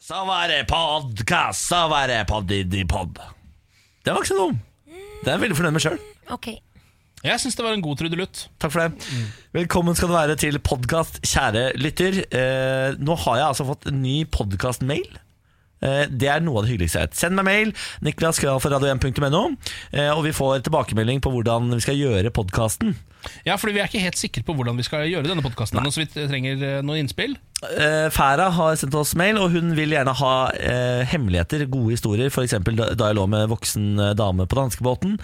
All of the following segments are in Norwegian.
Så var det podkast, så var det poddidipod. Det var ikke så dum. Det er jeg veldig fornøyd med sjøl. Ok. Jeg syns det var en god trudelutt. Takk for det. Velkommen skal du være til podkast, kjære lytter. Eh, nå har jeg altså fått en ny podkast-mail. Eh, det er noe av det hyggeligste jeg vet. Send meg mail, niklaskralforradio1.no, eh, og vi får tilbakemelding på hvordan vi skal gjøre podkasten. Ja, fordi vi er ikke helt sikre på hvordan vi skal gjøre denne podkasten, så vi trenger eh, noen innspill. Uh, Færa har sendt oss mail, og hun vil gjerne ha uh, hemmeligheter, gode historier. F.eks. da da jeg lå med voksen eh, dame på danskebåten,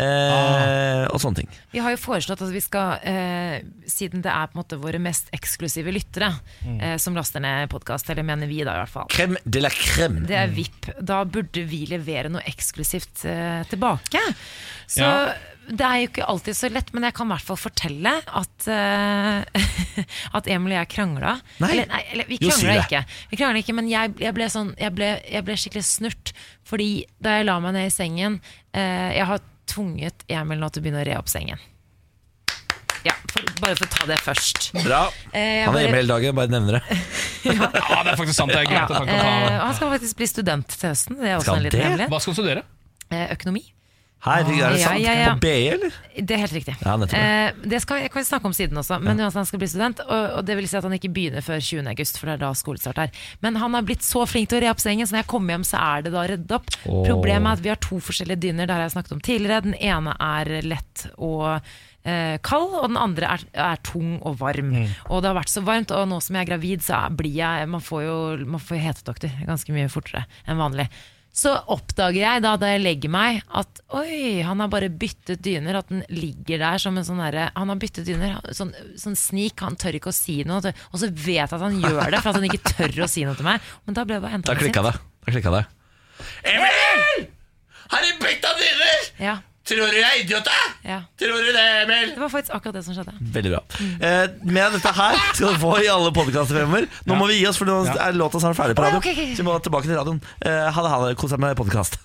eh, og sånne ting. Vi har jo foreslått at vi skal, uh, siden det er på en måte våre mest eksklusive lyttere eh, som laster ned podkast, eller mener vi da i hvert fall. Crème de la crème. Det er VIP. Da burde vi levere noe eksklusivt eh, tilbake. Så Ja. Det er jo ikke alltid så lett, men jeg kan i hvert fall fortelle at, uh, at Emil og jeg krangla. Nei. Eller, nei, eller vi krangla si ikke. Vi krangla ikke, men jeg, jeg, ble sånn, jeg, ble, jeg ble skikkelig snurt. Fordi da jeg la meg ned i sengen uh, Jeg har tvunget Emil nå til å begynne å re opp sengen. Ja, for, bare for å ta det først. Bra. Uh, Han er hjemme hele dagen, bare nevner det. Ja, det er faktisk sant. Ja, eh, å ta han skal faktisk bli student til høsten. Det er også Skal en liten det? hemmelighet. Hva skal han studere? Eh, økonomi. Her, er det sant? ja, ja. På BI, eller? Det er helt riktig. Ja. Eh, det skal jeg kan snakke om siden også, men uansett han skal bli student. Og, og det vil si at han ikke begynner før 20. august, for det er da skolestart er. Men han har blitt så flink til å re opp sengen, så når jeg kommer hjem, så er det da redd opp. Oh. Problemet er at vi har to forskjellige dyner, det har jeg snakket om tidligere. Den ene er lett og eh, kald, og den andre er, er tung og varm. Og det har vært så varmt, og nå som jeg er gravid, så blir jeg Man får jo man får jo hetedoktor ganske mye fortere enn vanlig. Så oppdager jeg da da jeg legger meg at oi, han har bare byttet dyner. At den ligger der som en sånn derre Han har byttet dyner, sånn, sånn snik. Han tør ikke å si noe. Og så vet jeg at han gjør det for at han ikke tør å si noe til meg. Men da ble jeg bare enda Da klikka det. Da klikka det. Emil! Har du bytta dyner? Ja, Tror du jeg er idiot, da? ja. Tror du det, Emil? Det var faktisk akkurat det som skjedde. Veldig bra. Eh, med dette her skal du få i alle podkaster fremover. Nå må vi gi oss, for nå er låta snart ferdig på Å, radio. ok, ok, ok. Så vi må tilbake til radioen. Eh, ha det, ha det. Kos deg med podkast.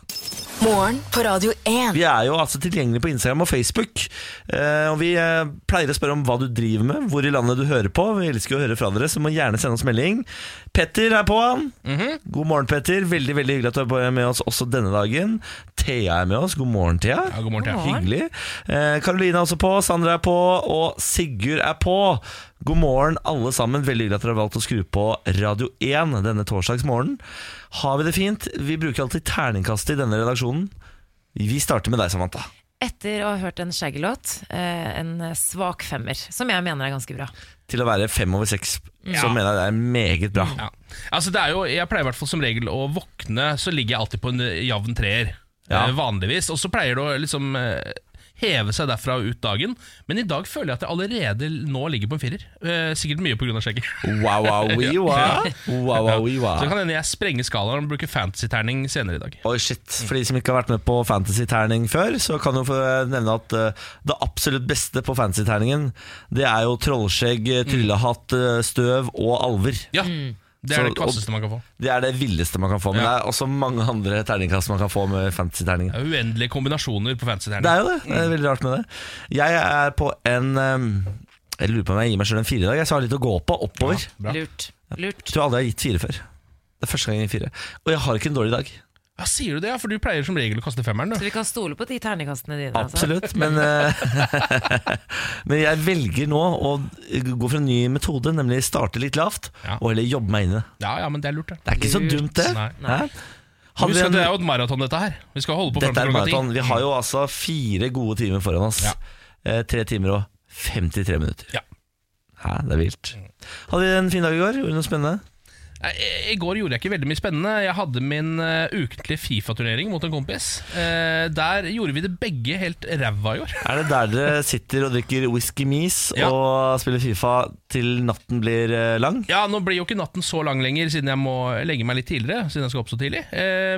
Morgen på Radio 1. Vi er jo altså tilgjengelige på Instagram og Facebook. Eh, og vi eh, pleier å spørre om hva du driver med, hvor i landet du hører på. Vi elsker å høre fra dere, så må gjerne sende oss melding. Petter er på. God morgen, Petter. Veldig veldig hyggelig at du er med oss også denne dagen. Thea er med oss. God morgen, Thea. Ja, god morgen, Thea. God morgen. Hyggelig. Eh, er også på, Sandra er på, og Sigurd er på. God morgen, alle sammen. Veldig hyggelig at dere har valgt å skru på Radio 1 denne torsdagsmorgenen. Har vi det fint? Vi bruker alltid terningkast i denne redaksjonen. Vi starter med deg, Samantha. Etter å ha hørt en Shaggy-låt, eh, en svak femmer, som jeg mener er ganske bra. Til å være fem over seks, Ja. så mener jeg det er meget bra. Ja. Altså, det er jo, jeg pleier i hvert fall som regel å våkne, så ligger jeg alltid på en jevn treer. Ja. eh, Vanligvis. Og så pleier det å liksom eh, heve seg derfra og ut dagen. Men i dag føler jeg at jeg allerede nå ligger på en firer. Eh, sikkert mye pga. skjegget. Wow, wow, wee, wow. wow, wow, wee, Så det kan hende jeg sprenger skalaen og bruker fantasy-terning senere i dag. Oi, shit. For de som ikke har vært med på fantasy-terning før, så kan jeg få nevne at eh, det absolutt beste på fantasy-terningen, det er jo trollskjegg, eh, tryllehatt, eh, støv og alver. Ja, Det er Så- det kvasseste man kan få. Det er det villeste man kan få, men Ja. det er også mange andre terningkast man kan få med fantasy-terninger. Det er uendelige kombinasjoner på Det fantasy-terning. er jo det. Det er veldig rart med det. Jeg er på en um, Jeg lurer på om jeg gir meg selv en fire i dag. Jeg har litt å gå på oppover. Ja, Lurt. Lurt. Jeg tror aldri jeg har gitt fire før. Det er første gang jeg gir fire. Og jeg har ikke en dårlig dag. Ja, Sier du det? Ja, For du pleier som regel å kaste femmeren. Du. Så vi kan stole på de terningkastene dine? altså. Absolutt. Men, eh, men jeg velger nå å gå for en ny metode, nemlig starte litt lavt Ja. og heller jobbe meg inne. Ja, ja, men det er lurt, det. Det er ikke så dumt, det. Nei. Nei. Husk at det er jo et maraton, dette her. Vi skal holde på dette er maraton. Vi har jo altså fire gode timer foran oss. Ja. Eh, Tre timer og 53 minutter. Ja. Hæ, det er vilt. Hadde vi en fin dag i går? Gjorde noe spennende? I går gjorde jeg ikke veldig mye spennende. Jeg hadde min uh, ukentlige Fifa-turnering mot en kompis. Uh, der gjorde vi det begge helt ræva i år. Er det der dere sitter og drikker whisky mis Ja. og spiller Fifa til natten blir uh, lang? Ja, Nå blir jo ikke natten så lang lenger, siden jeg må legge meg litt tidligere. Siden jeg skal opp så tidlig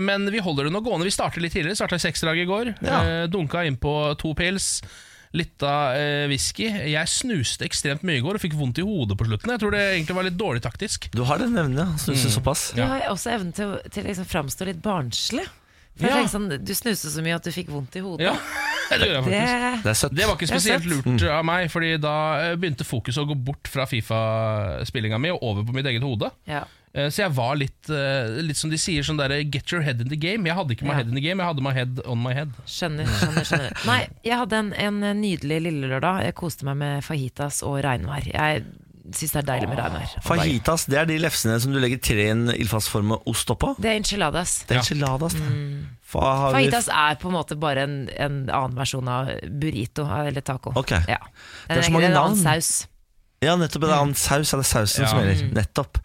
Men vi holder det nå gående. Vi starter litt tidligere. Starta i seksdraget i går. Ja. Dunka innpå to pils. Litt av eh, whisky. Jeg snuste ekstremt mye i går og fikk vondt i hodet på slutten. Jeg tror det egentlig var litt dårlig taktisk. Du har den evnen, ja. mm. såpass. Du har også evnen til, å- til å liksom framstå litt barnslig. Ja. sånn, Du snuste så mye at du fikk vondt i hodet. Ja, det Det. Det. Det var ikke spesielt lurt av meg, Fordi da eh, begynte fokuset å gå bort fra Fifa-spillinga mi og over på mitt eget hode. ja. Eh, Så jeg var litt, eh, litt som de sier, sånn der get your head in the game. Jeg hadde ikke my Ja. head in the game, jeg hadde my head on my head. Skjønner, skjønner, skjønner. Nei, jeg hadde en, en nydelig lille lørdag. Jeg koste meg med fajitas og regnvær. Jeg syns det er deilig med regnvær. Fajitas det er de lefsene som du legger tre i en ildfastformet ost oppå. Det er enchiladas. Det er enchiladas. ja. mm. Fajitas er på en måte bare en, en annen versjon av burrito eller taco. Okay. Ja. Det er så mange en annen navn. saus. Ja, nettopp. En annen saus. Det er sausen Ja. som gjelder. Nettopp.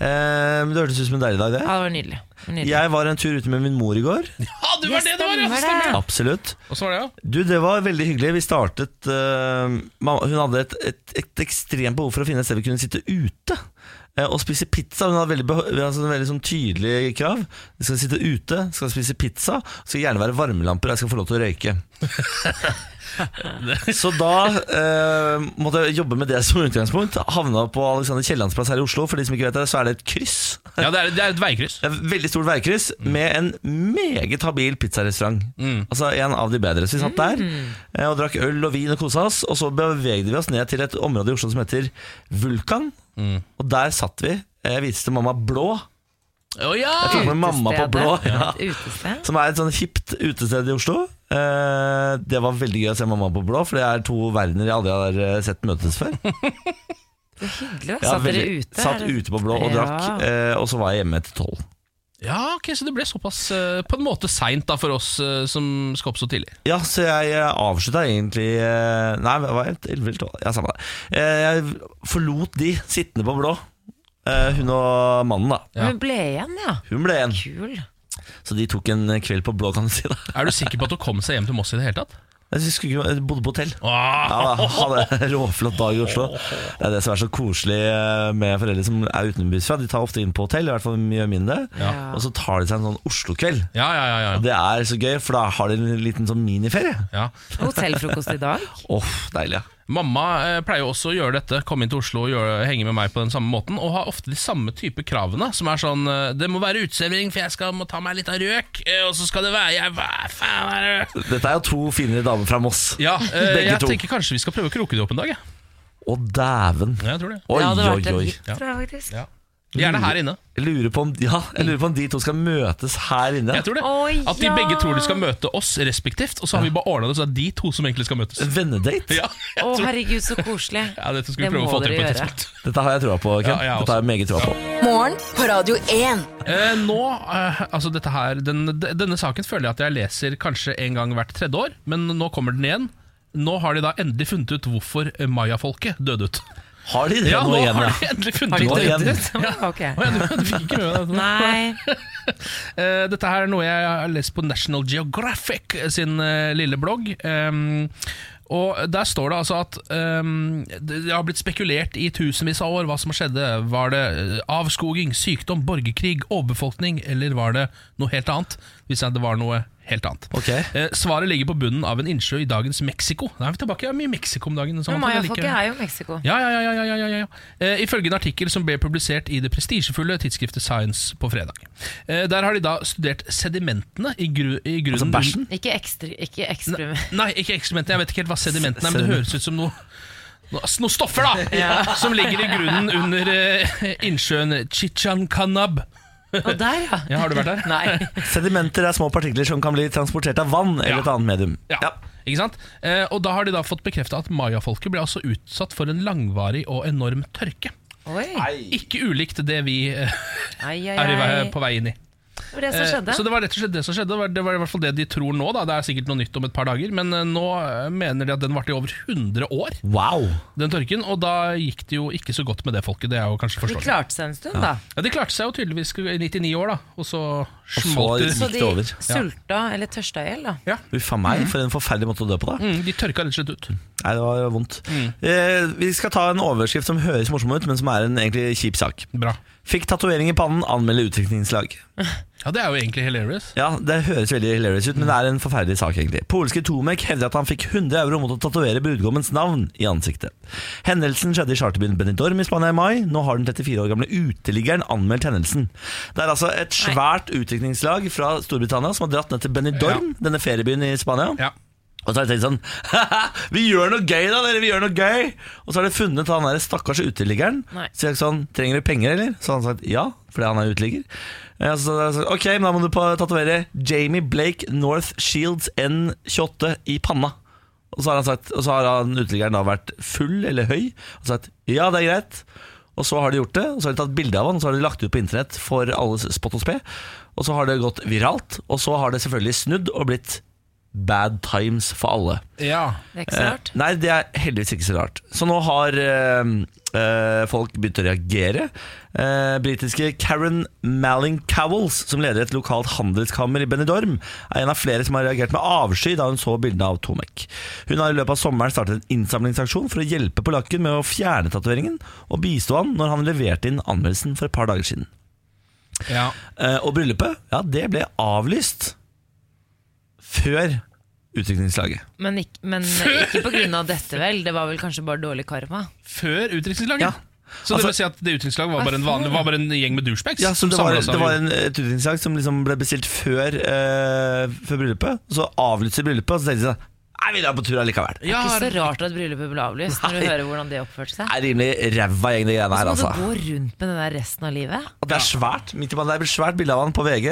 Eh, men det hørtes ut som en deilig dag, det. Ja, det var nydelig. Nydelig. Jeg var en tur ute med min mor i går. Ja, du var det det var! Det. det. Absolutt. Og så var det, ja. Du, Det var veldig hyggelig. Vi startet uh, mamma, Hun hadde et, et, et ekstremt behov for å finne et sted vi kunne sitte ute eh, og spise pizza. Hun hadde veldig, altså, en veldig sånn tydelig krav. Vi skal sitte ute, skal spise pizza, skal gjerne være varmelamper, jeg skal få lov til å røyke. Så da eh, måtte jeg jobbe med det som utgangspunkt. Havna på Alexander Kiellands plass her i Oslo. For de som ikke vet det, så er det et kryss. ja det, er, det er et veikryss. Det er et veldig stort veikryss med en meget habil pizzarestaurant. Mm. Altså en av de bedre. Så vi satt der eh, og drakk øl og vin og kosa oss. Og så bevegde vi oss ned til et område i Oslo som heter Vulkan. Mm. Og der satt vi. Jeg viste mamma Blå. Å ja! Jeg tok med mamma på Blå. Ja. Som er et sånn hipt utested i Oslo. Eh, det var veldig gøy å se mamma på Blå, for det er to verdener jeg aldri har eh, sett møtes før. Det er hyggelig. Ja, Satt dere ute? Satt ute på Blå og drakk, eh, og så var jeg hjemme etter tolv. Ja, ok, Så det ble såpass uh, på en måte seint for oss uh, som skal opp så tidlig. Ja, så jeg eh, avslutta egentlig Nei, det var helt 11 eller 12. Ja, samme det. Eh, Jeg forlot de sittende på blå. Eh, Hun og mannen, da. Ja. Hun ble igjen, ja. Hun ble igjen. Kul. Så de tok en kveld på blå, kan du si. da Er du sikker på at hun kom seg hjem til Moss i det hele tatt? Jeg skulle ikke, jeg bodde på hotell. Åh, Ja, da, Hadde en råflott dag i Oslo. Det er det som er så koselig eh, med foreldre som er utenbysfra. De tar ofte inn på hotell, i hvert fall mye mindre. Ja. Og så tar de seg en sånn Oslo-kveld. Ja, ja, ja, ja. Det er så gøy, for da har de en liten sånn miniferie. ja. Hotellfrokost i dag. Åh, deilig. ja Mamma eh, pleier jo også å gjøre dette, komme inn til Oslo og gjøre, henge med meg på den samme måten, og har ofte de samme type kravene, som er sånn eh, Det må være uteservering, for jeg skal må ta meg litt av røk, eh, og så skal det være jeg, Hva faen er det? Dette er jo to fine damer fra Moss. Ja, eh, Begge jeg to. tenker kanskje vi skal prøve å kroke dem opp en dag, jeg. Å, dæven. Ja, jeg tror det. Oi, det hadde oi, vært en oi. hit, tror jeg faktisk. Ja. Gjerne her inne. Jeg lurer, på om, ja, jeg lurer på om de to skal møtes her inne. Jeg tror det. Oi, At de ja. begge tror de skal møte oss respektivt, og så har vi bare ordna det så det er de to som egentlig skal møtes. En Vennedate? Ja, jeg Å, tror, herregud, så koselig. ja Dette skal vi Det prøve å må få til dere på et gjøre. tidspunkt. Dette har jeg troa på, Ken. Ja, jeg Dette har jeg meget troa på. Morgen på Radio 1. Eh, nå, eh, altså dette her den, Denne saken føler jeg at jeg leser kanskje en gang hvert tredje år, men nå kommer den igjen. Nå har de da endelig funnet ut hvorfor mayafolket døde ut. Har de det Ja, nå igjen? har de endelig Har funnet de ut det. igjen. ut? Ja. Ok. Å, ja, du, du fikk ikke med deg det? Nei. Eh, dette her er noe jeg har lest på National Geographic sin eh, lille blogg. Um, og Der står det altså at um, det det har blitt spekulert i tusenvis av år hva som skjedde. Var det eh, avskoging, sykdom, borgerkrig, overbefolkning, eller var det noe helt annet? Hvis det var noe helt annet. Okay. Eh, svaret ligger på bunnen av en innsjø i dagens Mexico. Da er vi tilbake ja, mye Mexico om dagen. sånn jeg Mayafolket liker- er jo Mexico. ja, ja, ja, ja, ja, ja, ja, ja. Eh, Ifølge en artikkel som ble publisert i det prestisjefulle tidsskriftet Science på fredag. Eh, der har de da studert sedimentene i, gru, i grunnen Altså bæsjen? Ikke, eksperiment. Nei, ikke ekskrementene. Jeg vet ikke helt hva sedimentene er, men det høres ut som noe noe- noen stoffer da som ligger i grunnen under eh, innsjøen Chichancanab. Og der, ja. Ja, har du vært der? Nei. Sedimenter er små partikler som kan bli transportert av vann eller Ja. et annet medium. Ja. Ikke sant? Eh, og da har de da fått bekrefta at mayafolket ble altså utsatt for en langvarig og enorm tørke. Oi. Ikke ulikt det vi eh, Ai, ai, er i vei, på vei inn i. Det det som Eh, skjedde. Så det var rett og slett det som skjedde. Det var, det var i hvert fall det de tror nå. Da. Det er sikkert noe nytt om et par dager, men eh, nå eh, mener de at den varte i over 100 år, Wow! den tørken. Og da gikk det jo ikke så godt med det folket. Det er jo kanskje De forståelig. klarte seg en stund, da. Ja, de klarte seg jo tydeligvis i 99 år, da. Og så smalt det. Så Gikk de over? sulta eller tørsta i hjel, da. Ja. Uff a meg, for en forferdelig måte å dø på, da. Mm, de tørka rett og slett ut. Nei, det var vondt. Eh, vi skal ta en overskrift som høres morsom ut, men som er en egentlig kjip sak. Bra. Fikk tatovering i pannen, anmelde utviklingslag. Ja, det er jo egentlig hilarious. Ja, Det høres veldig hilarious ut, men det er en forferdelig sak. egentlig Polske Tomek hevder at han fikk 100 euro mot å tatovere brudgommens navn i ansiktet. Hendelsen skjedde i charterbyen Benidorm i Spania i mai. Nå har den 34 år gamle uteliggeren anmeldt hendelsen. Det er altså et svært utviklingslag fra Storbritannia som har dratt ned til Benidorm, denne feriebyen i Spania. Ja. Og så har jeg tenkt sånn Haha, vi gjør noe gøy da, dere, vi gjør noe gøy Og så har de funnet han der stakkars uteliggeren Nei. Så jeg sånn, trenger du penger eller? Så har han sagt, ja, fordi han er uteligger Eh, Så har jeg sagt, ok, men da må du tatovere Jamie Blake North Shields N28 i panna Og så har han sagt, og så har han uteliggeren da vært full eller høy Og sagt, ja, det er greit og så har de gjort det, og så har de tatt bilde av han Og så har de lagt ut på internett for alles spott og spe Og så har det gått viralt Og så har det selvfølgelig snudd og blitt bad times for alle Ja. Det er ikke så rart. Eh, nei, det er heldigvis ikke så rart. Så nå har eh, eh, folk begynt å reagere. Eh, Britiske Karen Malling Cowells, som leder et lokalt handelskammer i Benidorm, er en av flere som har reagert med avsky da hun så bildene av Tomek. Hun har i løpet av sommeren startet en innsamlingsaksjon for å hjelpe polakken med å fjerne tatoveringen, og bistå han når han leverte inn anmeldelsen for et par dager siden. ja. Eh, og bryllupet, ja, det ble avlyst før utdrikningslaget. Men, ikke, men ikke av dette, vel. Det var vel kanskje bare dårlig karma. Før utdrikningslaget? Ja. Så Altså- det vil si at det utdrikningslaget var bare en, vanlig, var bare en gjeng med douchebags? Ja, som det var, det var en, et utdrikningslag som liksom ble bestilt før, uh, før bryllupet. Så avlyste bryllupet, og så tenkte de sånn Nei, vi drar på tur allikevel. Det er Ikke så rart at bryllupet ble avlyst, når du hører hvordan det oppførte seg. Det er rimelig ræva gjeng, de greiene Så må du altså. gå rundt med det der resten av livet. Og det er svært. Midt i banen det er svært bilde av han på VG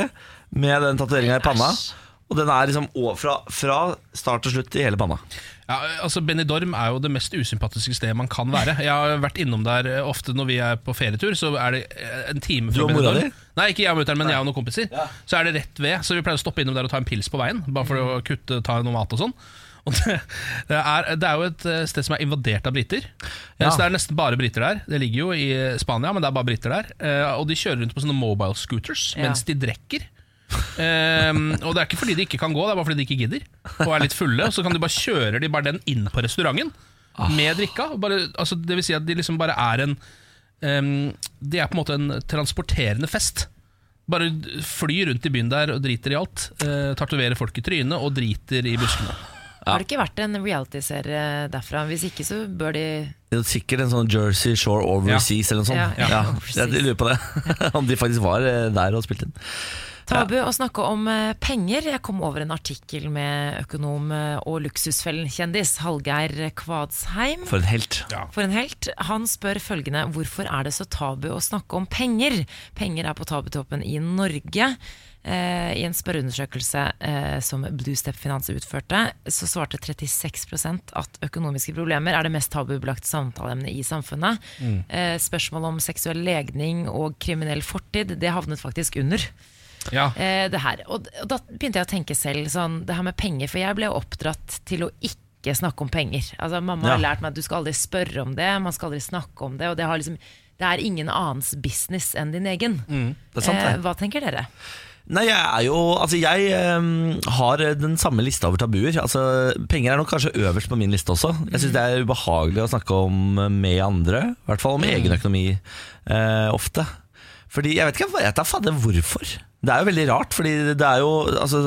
med den tatoveringa i panna. Æsj. Og den er liksom fra, fra start til slutt i hele panna. Ja, altså Benidorm er jo det mest usympatiske stedet man kan være. Jeg har vært innom der eh, ofte når vi er på ferietur. Så er det eh, en time fra Benidorm. Nei, ikke jeg og mutter'n, men jeg og noen kompiser. Så er det rett ved, så vi pleier å stoppe innom der og ta en pils på veien. Bare for å kutte, ta noe mat og sånn. Og det, det, er, det er jo et eh, sted som er invadert av briter. Ja. Så det er nesten bare briter der. Det ligger jo i Spania, men det er bare briter der. Og de kjører rundt på sånne mobile scooters Ja. mens de drikker. Ehm, og det er ikke fordi de ikke kan gå, det er bare fordi de ikke gidder og er litt fulle. Så kan de bare kjøre de bare den inn på restauranten med drikka. Bare, altså, det vil si at de liksom bare er en um, De er på en måte en transporterende fest. Bare flyr rundt i byen der og driter i alt. Uh, Tatoverer folk i trynet og driter i buskene. Har det ikke vært en reality-serie derfra? Hvis ikke, så bør de Det er sikkert en sånn Jersey Shore Overseas eller noe sånt. Ja, Ja, ja, jeg, jeg lurer på det. Om de faktisk var eh, der og spilte inn. Tabu å snakke om eh, penger. Jeg kom over en artikkel med økonom eh, og luksusfellen-kjendis Hallgeir Kvadsheim. For en helt. For en helt. Han spør følgende Hvorfor er det så tabu å snakke om penger? Penger er på tabutoppen i Norge. Eh, I en spørreundersøkelse eh, som Bluestep Finans utførte, så svarte 36% at økonomiske problemer er det mest tabubelagte samtaleemnet i samfunnet. Eh, spørsmål om seksuell legning og kriminell fortid, det havnet faktisk under Ja. eh, det her. Og, og da begynte jeg å tenke selv sånn, det her med penger, for jeg ble oppdratt til å ikke snakke om penger. Altså Mamma har lært meg at du skal aldri spørre om det, man skal aldri snakke om det, og det, har liksom, det er ingen annens business enn din egen. Det er sant, det. Eh, hva tenker dere? Nei, jeg er jo Altså, jeg um, har den samme lista over tabuer. Altså, Penger er nok kanskje øverst på min liste også. Jeg syns det er ubehagelig å snakke om med andre. I hvert fall om egen økonomi uh, ofte. Fordi jeg vet ikke jeg da fader hvorfor. Det er jo veldig rart, fordi det er jo Altså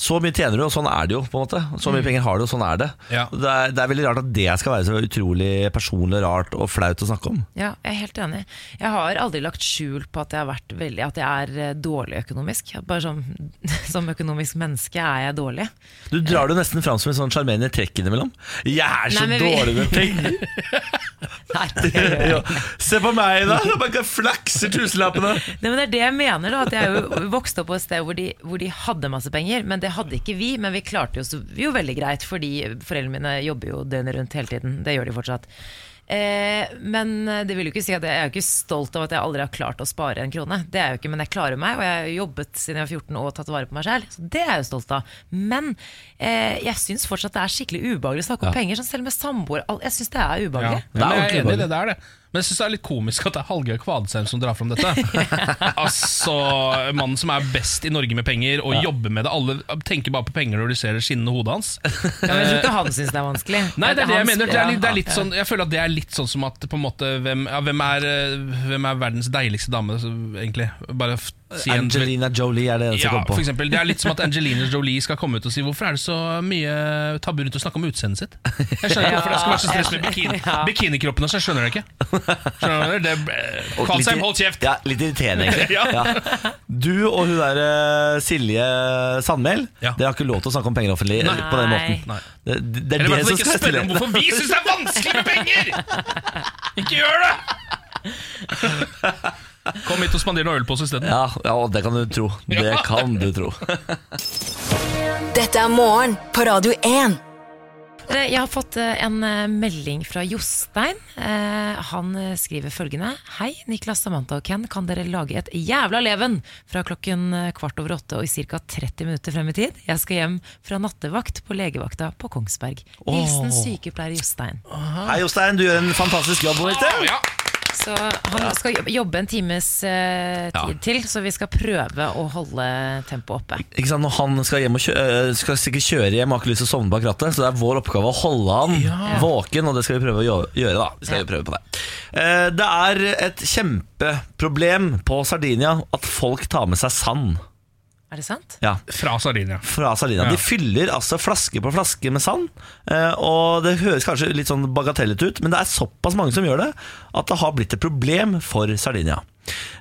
så mye tjener du, og sånn er det jo. på en måte Så mye penger har du, og sånn er det. Ja. Det, er, det er veldig rart at det skal være så utrolig personlig, rart og flaut å snakke om. Ja, jeg er helt enig. Jeg har aldri lagt skjul på at jeg har vært veldig At jeg er eh, dårlig økonomisk. Bare som, som økonomisk menneske er jeg dårlig. Du drar det nesten fram som en sånn sjarmerende trekk innimellom. Jeg er så Nei, vi- dårlig med penger! Nei, det gjør jeg Ja. ikke. Se på meg, da! Jeg bare flakser tusenlappene. Nei, men det er det jeg mener da At jeg vokste opp på et sted hvor de, hvor de hadde masse penger Men det hadde ikke vi Men vi klarte jo, jo veldig greit Fordi foreldrene mine jobber jo døgnet rundt hele tiden Det gjør de fortsatt eh, Men det vil jo ikke si at jeg, jeg er ikke stolt av at jeg aldri har klart å spare en krone Det er jeg jo ikke, men jeg klarer meg Og jeg har jobbet siden jeg var 14 og tatt vare på meg selv Så det er jeg jo stolt av Men eh, jeg synes fortsatt det er skikkelig ubehagelig å snakke om Ja. penger Sånn selv med samboer Jeg synes det er Ja. ubehagelig Det er ordentlig er enig i det, det er det. Men jeg syns det er litt komisk at det er Hallgeir Kvadsheim som drar fram dette. altså, Mannen som er best i Norge med penger og jobber med det. Alle tenker bare på penger når de ser det skinnende hodet hans. ja, men Jeg tror ikke han synes det er vanskelig Nei, det er det jeg mener. Det er det er litt sånn, jeg føler at det er litt sånn som at på en måte, hvem, ja, hvem, er, eh, hvem er verdens deiligste dame, egentlig? Bare si Angelina Jolie er det eneste ja, jeg kom for eksempel, Det er litt som at Angelina Jolie skal komme ut og si hvorfor er det så mye tabu rundt å snakke om utseendet sitt. Jeg skjønner ikke hvorfor det skal være så stress med bikini, Ja. bikinikroppen også, jeg skjønner det ikke. Skjønner du? Det, Og Kvalsheim, hold kjeft! Ja, litt irriterende, egentlig. Ja. Ja. Du og hun der eh, Silje Sandmæl, Ja. dere har ikke lov til å snakke om penger offentlig Nei. på den måten. Nei. Det, det, det er Eller i hvert det fall som ikke spørre om hvorfor vi syns det er vanskelig med penger! Ikke gjør det! Kom hit og spander noe øl på oss isteden. Ja, ja, det kan du tro. Det kan du tro. Dette er morgen på Radio 1. Eh, Jeg har fått eh, en eh, melding fra Jostein. Eh, Han skriver følgende. Hei, Niklas, Samantha og Ken. Kan dere lage et jævla leven fra klokken kvart over åtte og i ca. 30 minutter frem i tid? Jeg skal hjem fra nattevakt på legevakta på Kongsberg. Hilsen sykepleier Jostein. Hei, Jostein. Du gjør en fantastisk jobb. Vet du. Ja. Så han skal jobbe en times eh, tid Ja. til, så vi skal prøve å holde tempoet oppe. Ikke sant, Når han skal hjem og kjø øh, skal sikkert kjøre hjem har ikke lyst til å sovne bak rattet, så det er vår oppgave å holde han våken, og det skal vi prøve å gjø- gjøre. da Vi skal Ja. prøve på det Eh, Det er et kjempeproblem på Sardinia at folk tar med seg sand. Er det sant? Ja, Fra Sardinia. fra Sardinia. Ja. De fyller altså flaske på flaske med sand. eh, Og det høres kanskje litt sånn bagatellete ut, men det er såpass mange som gjør det, at det har blitt et problem for Sardinia.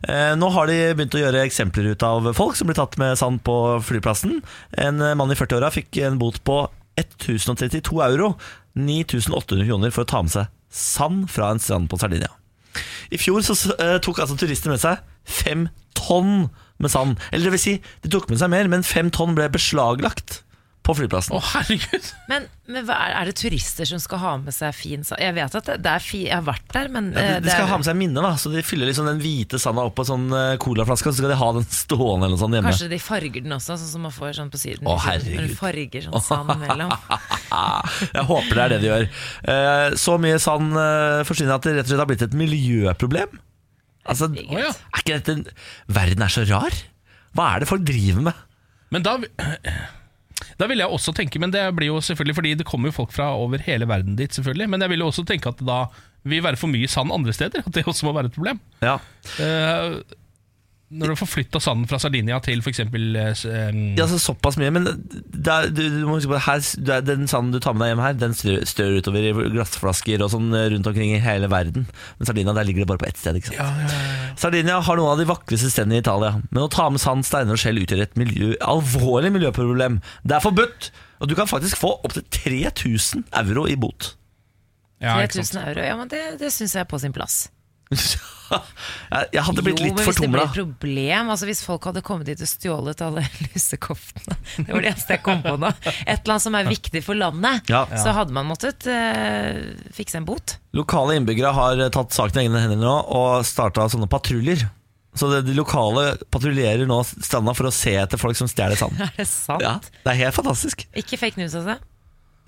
Eh, Nå har de begynt å gjøre eksempler ut av folk som blir tatt med sand på flyplassen. En mann i 40-åra fikk en bot på 1032 euro, 9800 kroner, for å ta med seg sand fra en strand på Sardinia. I fjor så eh, tok altså turister med seg fem tonn med sand. Eller det vil si, de tok med seg mer, men fem tonn ble beslaglagt på flyplassen. Å, herregud! Men, men hva er, er det turister som skal ha med seg fin sand? Jeg vet at det, det er fi, jeg har vært der, men Ja, eh, de, de skal er- ha med seg minne, da så de fyller liksom den hvite sanda opp på en sånn eh, colaflaske, og så skal de ha den stående eller noe sånt hjemme. Kanskje de farger den også, sånn som man får sånn på siden. Å, herregud. Når du farger sånn sand mellom. Jeg håper det er det de gjør. Eh, Så mye sand eh, forsvinner at det rett og slett har blitt et miljøproblem. Altså, er ikke dette Verden er så rar. Hva er det folk driver med? Men da Da vil jeg også tenke, men det blir jo selvfølgelig fordi det kommer jo folk fra over hele verden dit, selvfølgelig. Men jeg vil jo også tenke at det da vil være for mye sand andre steder. At det også må være et problem. Ja, Eh, når du får flytta sanden fra Sardinia til f.eks. ja så Såpass mye, men det er, du, du må huske på her, du er, den sanden du tar med deg hjem her, den strør, utover i glassflasker og sånn eh, rundt omkring i hele verden. Men Sardinia, der ligger det bare på ett sted. ikke sant? Sardinia har noen av de vakreste stedene i Italia, men å ta med sand, steiner og skjell utgjør et miljø, alvorlig miljøproblem. Det er forbudt, og du kan faktisk få opptil 3000 euro i bot. Ja, 3000 euro, ja, men det, det syns jeg er på sin plass. jeg, hadde blitt jo, litt men hvis det ble et problem altså Hvis folk hadde kommet hit og stjålet alle lusekoftene Det var det eneste jeg kom på nå. Et eller annet som er viktig for landet, Ja. så hadde man måttet uh, fikse en bot. Lokale innbyggere har tatt saken i egne hender nå og starta sånne patruljer. Så det, de lokale patruljerer nå stranda for å se etter folk som stjeler sand. Er det sant? Ja, det er helt fantastisk. Ikke fake news, altså?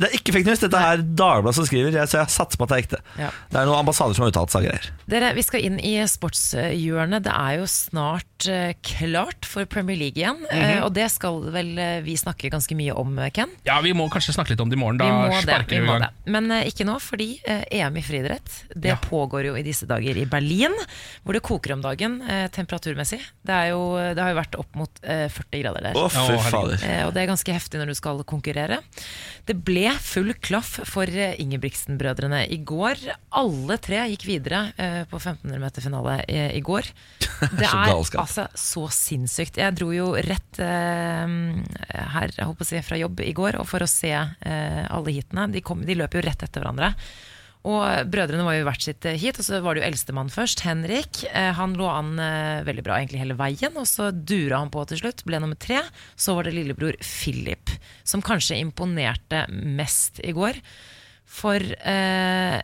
Det er ikke fake news, dette er Dagbladet som skriver, jeg- så jeg satser på at det er ekte. Ja. Det er noen ambassader som har uttalt seg greier. Dere, Vi skal inn i sportshjørnet. Det er jo snart eh, klart for Premier League igjen. eh, og det skal vel eh, vi snakke ganske mye om, Ken? Ja, vi må kanskje snakke litt om det i morgen. Da Vi må det. Vi i gang. det. Men ikke nå, fordi EM i friidrett Det Ja. pågår jo i disse dager i Berlin, hvor det koker om dagen temperaturmessig. Det, er jo, det har jo vært opp mot eh, 40 grader der. Å, fy fader. Og det er ganske heftig når du skal konkurrere. Det ble full klaff for eh, Ingebrigtsen-brødrene i går. Alle tre gikk videre eh, på 1500 meter finale eh, i går. Det er altså så sinnssykt. Jeg dro jo rett her jeg håper å si, fra jobb i går og for å se alle heatene. De, kom, de løp jo rett etter hverandre. Og Brødrene var jo hvert sitt hit, heat, og så var det jo eldstemann først, Henrik. Eh, han lå an eh, veldig bra egentlig hele veien, og så dura han på til slutt. Ble nummer tre. Så var det lillebror Philip, som kanskje imponerte mest i går. For eh,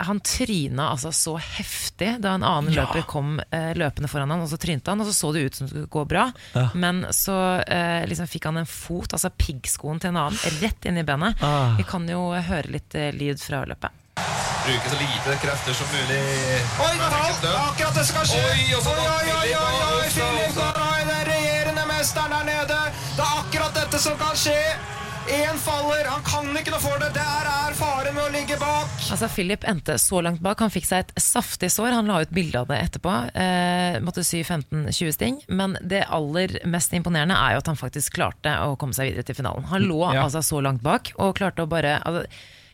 han tryna altså så heftig da en annen løper kom eh, løpende foran han, og så trynte han, og så så det ut som det skulle gå bra. Men så eh, liksom fikk han en fot, altså piggskoen til en annen, rett inn i benet. Ah. Vi kan jo høre litt eh, lyd fra løpet. Bruke så lite krefter som mulig. Oi, Natal! Akkurat det skal skje! Oi, og oi, oi, oi, oi, oi, Filip Garay, den regjerende mesteren der nede. Det er akkurat dette som kan skje. Én faller. Han kan ikke noe for det. Der er faren med å ligge bak. Altså, Philip endte så langt bak. Han fikk seg et saftig sår. Han la ut bilde av det etterpå. Eh, måtte sy 15-20 sting. Men det aller mest imponerende er jo at han faktisk klarte å komme seg videre til finalen. Han lå Ja. altså så langt bak og klarte å bare altså,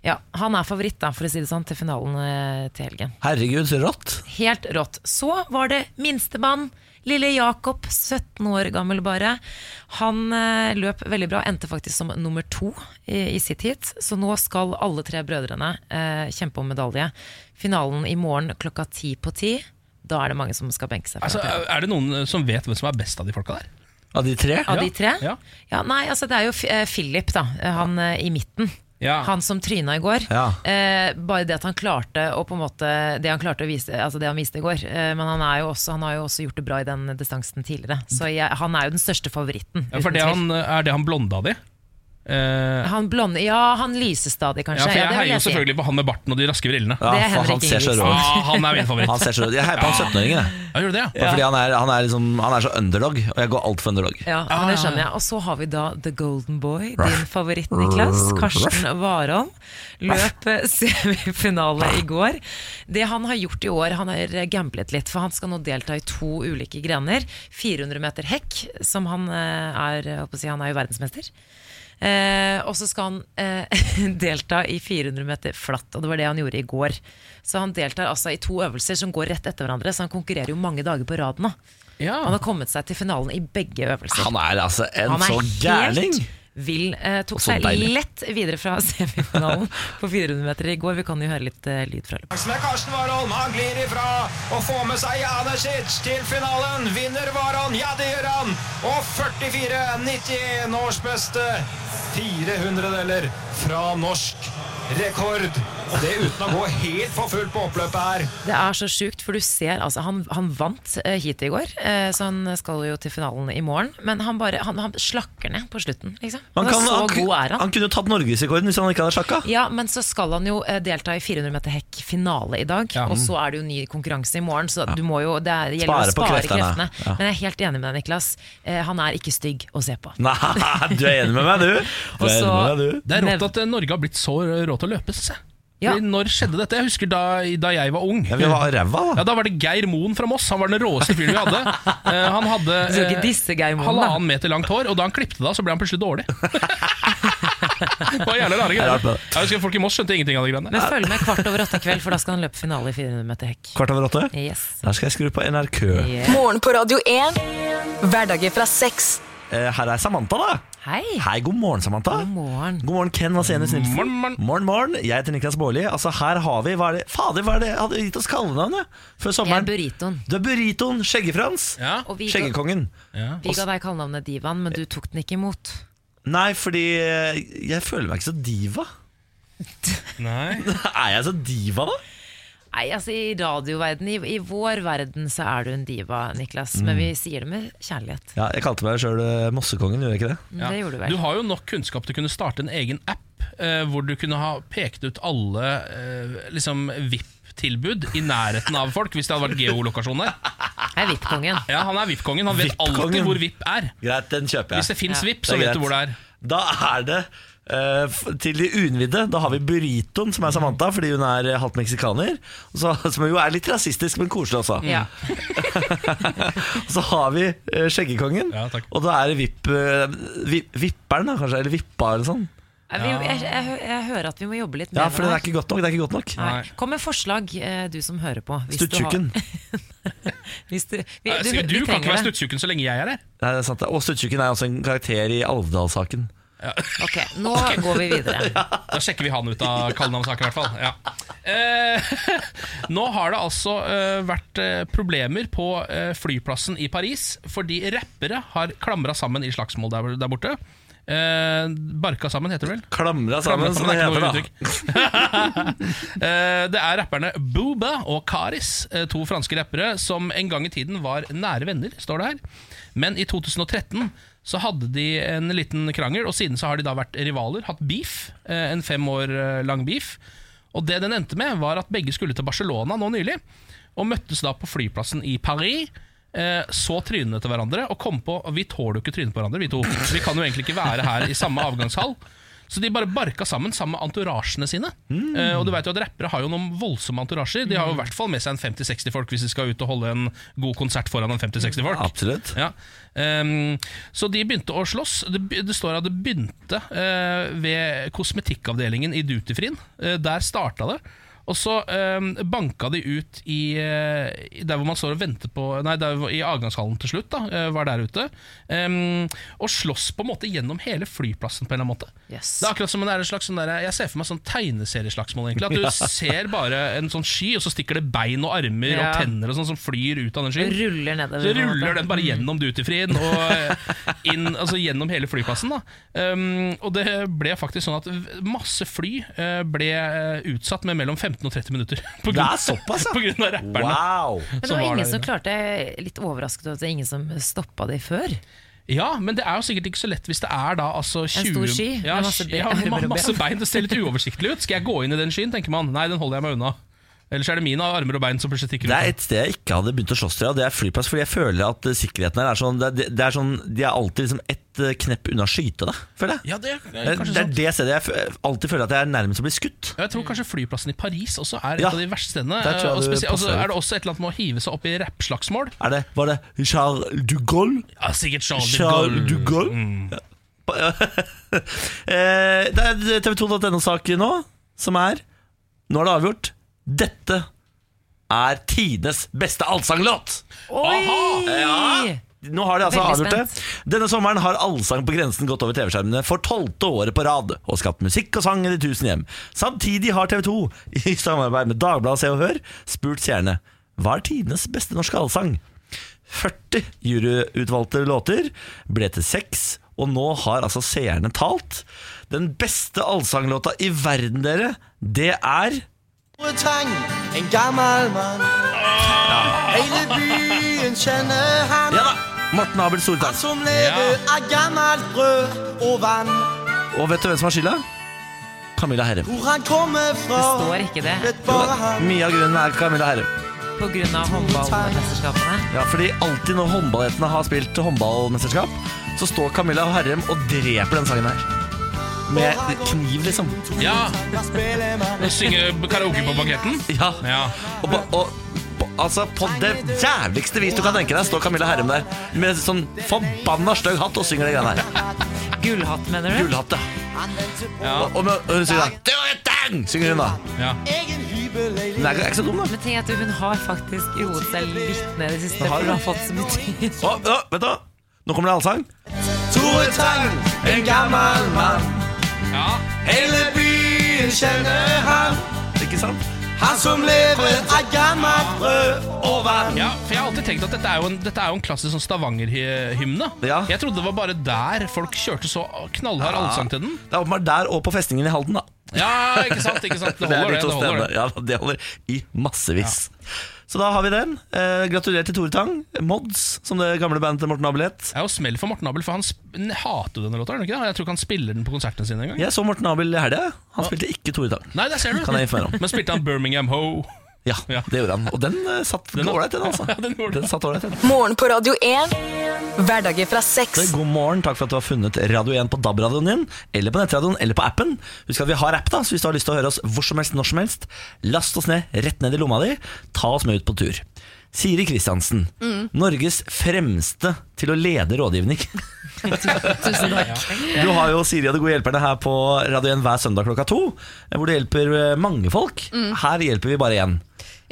Ja, han er favoritt, da, for å si det sånn, til finalen eh, til helgen. Herregud, så rått. Helt rått. Så var det minstemann. Lille Jakob, 17 år gammel bare. Han eh, løp veldig bra, endte faktisk som nummer to i, i sitt heat. Så nå skal alle tre brødrene eh, kjempe om medalje. Finalen i morgen klokka ti på ti. Da er det mange som skal benke seg. Altså, er det noen som vet hvem som er best av de folka der? Av de tre? Av de tre? Ja. Ja, nei, altså det er jo F- eh, Philip, da. eh, Han eh, i midten. Ja. Han som tryna i går. Ja. Eh, bare det at han klarte å på en måte Det han klarte å vise Altså det han viste i går. Eh, men han, er jo også, han har jo også gjort det bra i den distansen tidligere. Så jeg, han er jo den største favoritten. Ja, for det han, er det han blonda di? de? Eh, Han blonde Ja, han lyser stadig, ja, kanskje. for jeg ja, jeg heier jo selvfølgelig på han med barten og de raske brillene. Ja, Det er for han ser så rå ut. Ah, han er min favoritt. Han ser så rå. Jeg heier på han 17-åringen, jeg. Ja, gjør det, ja? Fordi han er, han, er liksom, han er så underdog, og jeg går alt for underdog. Ja, Ah, det skjønner jeg. Og så har vi da The Golden Boy, din favoritt, Niklas. Karsten Warholm. Løp eh, semifinale i går. Det han har gjort i år, han har gamblet litt, for han skal nå delta i to ulike grener. 400 meter hekk, som han eh, er si, Han er jo verdensmester. Eh, og så skal han eh, delta i 400 meter flatt, og det var det han gjorde i går. Så han deltar altså i to øvelser som går rett etter hverandre, så han konkurrerer jo mange dager på raden. nå. Ja. Han har kommet seg til finalen i begge øvelser. Han er altså en Han er så gærning. Helt. Eh, tok seg deilig. lett videre fra semifinalen på 400 meter i går. Vi kan jo høre litt eh, lyd fra løpet. Karsten Warholm. Han glir ifra og får med seg Janesic til finalen. Vinner Warholm? Ja, det gjør han. Og 44-91, årsbeste 400-deler fra norsk rekord. Og det uten å gå helt for fullt på oppløpet her. Det er så sjukt, for du ser altså, Han, han vant eh, hit i går, eh, så han skal jo til finalen i morgen. Men han bare han, han slakker ned på slutten. Liksom. Han kan, så han, god er han. han kunne jo tatt norgesrekorden hvis han ikke hadde slakka. Ja, men så skal han jo eh, delta i 400 meter hekk finale i dag. Ja. Og så er det jo ny konkurranse i morgen, så du må jo, det, er, det gjelder Spare å spare kreftene. kreftene. Ja. Men jeg er helt enig med deg, Niklas. Han er ikke stygg å se på. Nei, du er enig med meg, du. Du er så- enig med meg, du. Det er rått at Norge har blitt så rå til å løpe. Ja. Når skjedde dette? Jeg husker da, da jeg var ung. Ja, vi var ræva, da. Ja, Da var det Geir Moen fra Moss. Han var den råeste fyren vi hadde. Eh, han hadde eh, halvannen meter langt hår, og da han klippte det av, så ble han plutselig dårlig. det var jævlig rare er greier. Jeg husker Folk i Moss skjønte ingenting av de greiene. Men følg med kvart over åtte i kveld, for da skal han løpe finale i 400 meter hekk. Kvart over åtte. Yes. Da skal jeg skru på NRK. Yeah. Morgen på Radio 1. Hverdager fra seks. Eh, Her er Samantha, da. Hei. Hei, god morgen, Samantha. God morgen. God morgen, Ken Vasenus Nilsen. Morgen, morgen. morgen, morgen. Jeg heter Niklas Baarli. Altså, her har vi hva er det? Fader, hva er det? Hadde gitt oss kallenavnet før Jeg er sommeren. burritoen. Du er burritoen, Skjeggefrans. Ja. Og Skjeggekongen. Ja. vi ga deg kallenavnet Divaen, men du tok den ikke imot. Nei, fordi jeg føler meg ikke så diva. Nei. Er jeg så diva, da? Nei, altså I radioverden, i, i vår verden, så er du en diva, Niklas. Men vi sier det med kjærlighet. Ja, Jeg kalte meg sjøl Mossekongen, gjorde jeg ikke det? Ja. Det gjorde du vel. Du har jo nok kunnskap til å kunne starte en egen app eh, hvor du kunne ha pekt ut alle eh, liksom VIP-tilbud i nærheten av folk, hvis det hadde vært geolokasjon der. Jeg er VIP-kongen. Ja, Han er VIP-kongen. Han vet alltid hvor VIP er. Greit, den kjøper jeg Hvis det fins Ja. VIP, så vet du hvor det er. Da er det eh, f- til de uinnvidde, da har vi burritoen, som er Samantha, fordi hun er eh, halvt meksikaner. Så, som jo er litt rasistisk, men koselig også. Ja. Så har vi eh, Skjeggekongen, Ja, og da er det vipp, vi- vipperen, da, kanskje. Eller vippa, eller sånn. Jeg, jeg, jeg, jeg, jeg hører at vi må jobbe litt mer Ja, for det er ikke godt nok. Det er ikke godt nok. Kom med forslag, du som hører på. Stuttjukken. hvis du, vi, Du, du, du vi kan ikke være det. stuttjukken så lenge jeg er her. Nei, det er sant. Og Stuttjukken er også en karakter i Alvdal-saken. Ok, nå går vi videre. Da sjekker vi han ut av kallenavnsaken, i hvert fall. Ja. Eh, nå har det altså eh, vært eh, problemer på eh, flyplassen i Paris fordi rappere har klamra sammen i slagsmål der, der borte. Eh, barka sammen, heter det vel? Klamra Klamra sammen, som det er heter. noe da. Eh, det er rapperne Booba og Karis, eh, to franske rappere som en gang i tiden var nære venner, står det her. Men i 2013 så hadde de en liten krangel, og siden så har de da vært rivaler, hatt beef, eh, en fem år eh, lang beef. Og det den endte med, var at begge skulle til Barcelona nå nylig, og møttes da på flyplassen i Paris. eh, Så trynene til hverandre og kom på Vi tåler jo ikke trynet på hverandre, vi to. Vi kan jo egentlig ikke være her i samme avgangshall. Så de bare barka sammen sammen med entourasjene sine. Mm. Uh, og du vet jo at Rappere har jo noen voldsomme entourasjer. De har jo i hvert fall med seg en 50-60 folk hvis de skal ut og holde en god konsert foran en 50-60 folk. Absolutt. Ja. Um, så de begynte å slåss. Det, det står at det begynte uh, ved kosmetikkavdelingen i Dutifrin. Uh, der starta det. Og så um, banka de ut i, eh, der hvor man står og venter på Nei, i avgangshallen til slutt. da eh, Var der ute. Ehm, og slåss på en måte gjennom hele flyplassen på en eller annen måte. Yes. Det er akkurat som en, slags sånn der, Jeg ser for meg sånn tegneserieslagsmål. egentlig At du ser bare en sånn sky, og så stikker det bein og armer Ja. og tenner og sånn som flyr ut av den skyen. Ruller nedover. Så ruller den bare gjennom dutyfrien og eh, inn, altså gjennom hele flyplassen. Da. Um, og det ble faktisk sånn at masse fly ble utsatt med mellom 15 og 30 minutter. På Det er såpass, ja. på grunn av rapperne. Wow! Men det var var ingen som klarte Litt overrasket over at det er ingen som stoppa de før. Ja, men det er jo sikkert ikke så lett hvis det er da altså 20 stor sky ja, med masse ja, masse bein. Det ser litt uoversiktlig ut. Skal jeg gå inn i den skyen, tenker man. Nei, den holder jeg meg unna. Ellers er det mine armer og bein som plutselig stikker Det er et sted jeg ikke hadde begynt å slåss til, og det er flyplass. Fordi jeg føler at sikkerheten her er sånn Det er, det er sånn De er alltid liksom ett eh, knepp unna å skyte deg, føler jeg. Ja, det Det er, det er det stedet jeg alltid føler at jeg er nærmest å bli skutt. Jeg tror kanskje flyplassen i Paris også er et Ja, av de verste stedene. Og så er det også et eller annet med å hive seg opp i rappslagsmål. Er det, Var det Charles de Gaulle? Ja, sikkert Charles de Charles Gaulle. de Gaulle? Ja. Eh, det er tv2.no-sak nå, som er Nå er det avgjort. Dette er tidenes beste allsanglåt! Oi! Ja. Nå har de altså avgjort det. Denne sommeren har Allsang på grensen gått over TV-skjermene for tolvte året på rad og skapt musikk og sang i tusen hjem. Samtidig har TV 2, i samarbeid med Dagbladet Se og Hør, spurt seerne hva er tidenes beste norske allsang. 40 juryutvalgte låter ble til seks, og nå har altså seerne talt. Den beste allsanglåta i verden, dere, det er Tang, en gammel mann. Hele byen kjenner han. Ja da! Morten Abel Soltang. Som lever av gammelt brød og vann. Og vet du hvem som har skylda? Camilla Herrem. Hvor han kommer fra, Det står ikke det vet bare han. Mye av grunnen er Camilla Herrem. av håndballmesterskapene. Ja, fordi alltid når håndballjentene har spilt håndballmesterskap, så står Camilla Herrem og dreper den sangen her. Med kniv, liksom. Ja, og synge karaoke på banketten. Ja. Ja. Og, på, og på, altså, på det jævligste vis du kan tenke deg, står Camilla Herrem der med sånn forbanna stygg hatt og synger de greiene her. Gullhatt, mener du? Gullhatt, ja. Og, og, og hun synger da «Du er dang!» synger hun da. Ja. Men det er ikke så dum, da. Men tenk at hun har faktisk roet seg litt ned i det siste, for hun har fått så mye tid. Å, å, vet du? Nå kommer det allsang. Tore Tang, en gammel mann. Ja. Hele byen kjenner han. Ikke sant? Han som lever av gammelt brød og vann. Ja, for Jeg har alltid tenkt at dette er jo en, dette er jo en klassisk sånn Stavanger-hymne. Ja. Jeg trodde det var bare der folk kjørte så knallhard allsang til den. Det er åpenbart der og på festningen i Halden, da. Ja, ikke sant? ikke sant Det Det er holder, det. det, holder det. Ja, det holder i massevis. Så da har vi den. Eh, gratulerer til Tore Tang. Mods, som det gamle bandet til Morten Abel het. Er jo smell for Morten Abel, for han hater jo denne låta. ikke? Jeg tror ikke han spiller den på konsertene sine engang. Jeg så Morten Abel i helga. Han spilte ikke Tore Tang. Nei, det ser du. Kan jeg om. Men spilte han Birmingham Ho? Ja, Ja. det gjorde han. Og den uh, satt ålreit, den, altså. Ja, den. Den satt ålreit, den. Morgen på Radio 1. Hverdager fra seks. God morgen, takk for at du har funnet Radio 1 på DAB-radioen din, eller på nettradioen, eller på appen. Husk at vi har app, da, så hvis du har lyst til å høre oss hvor som helst, når som helst, last oss ned rett ned i lomma di. Ta oss med ut på tur. Siri Kristiansen, Norges fremste til å lede rådgivning. Tusen takk. Du har jo Siri og de gode hjelperne her på Radio 1 hver søndag klokka to, hvor du hjelper eh, mange folk. Her hjelper vi bare én.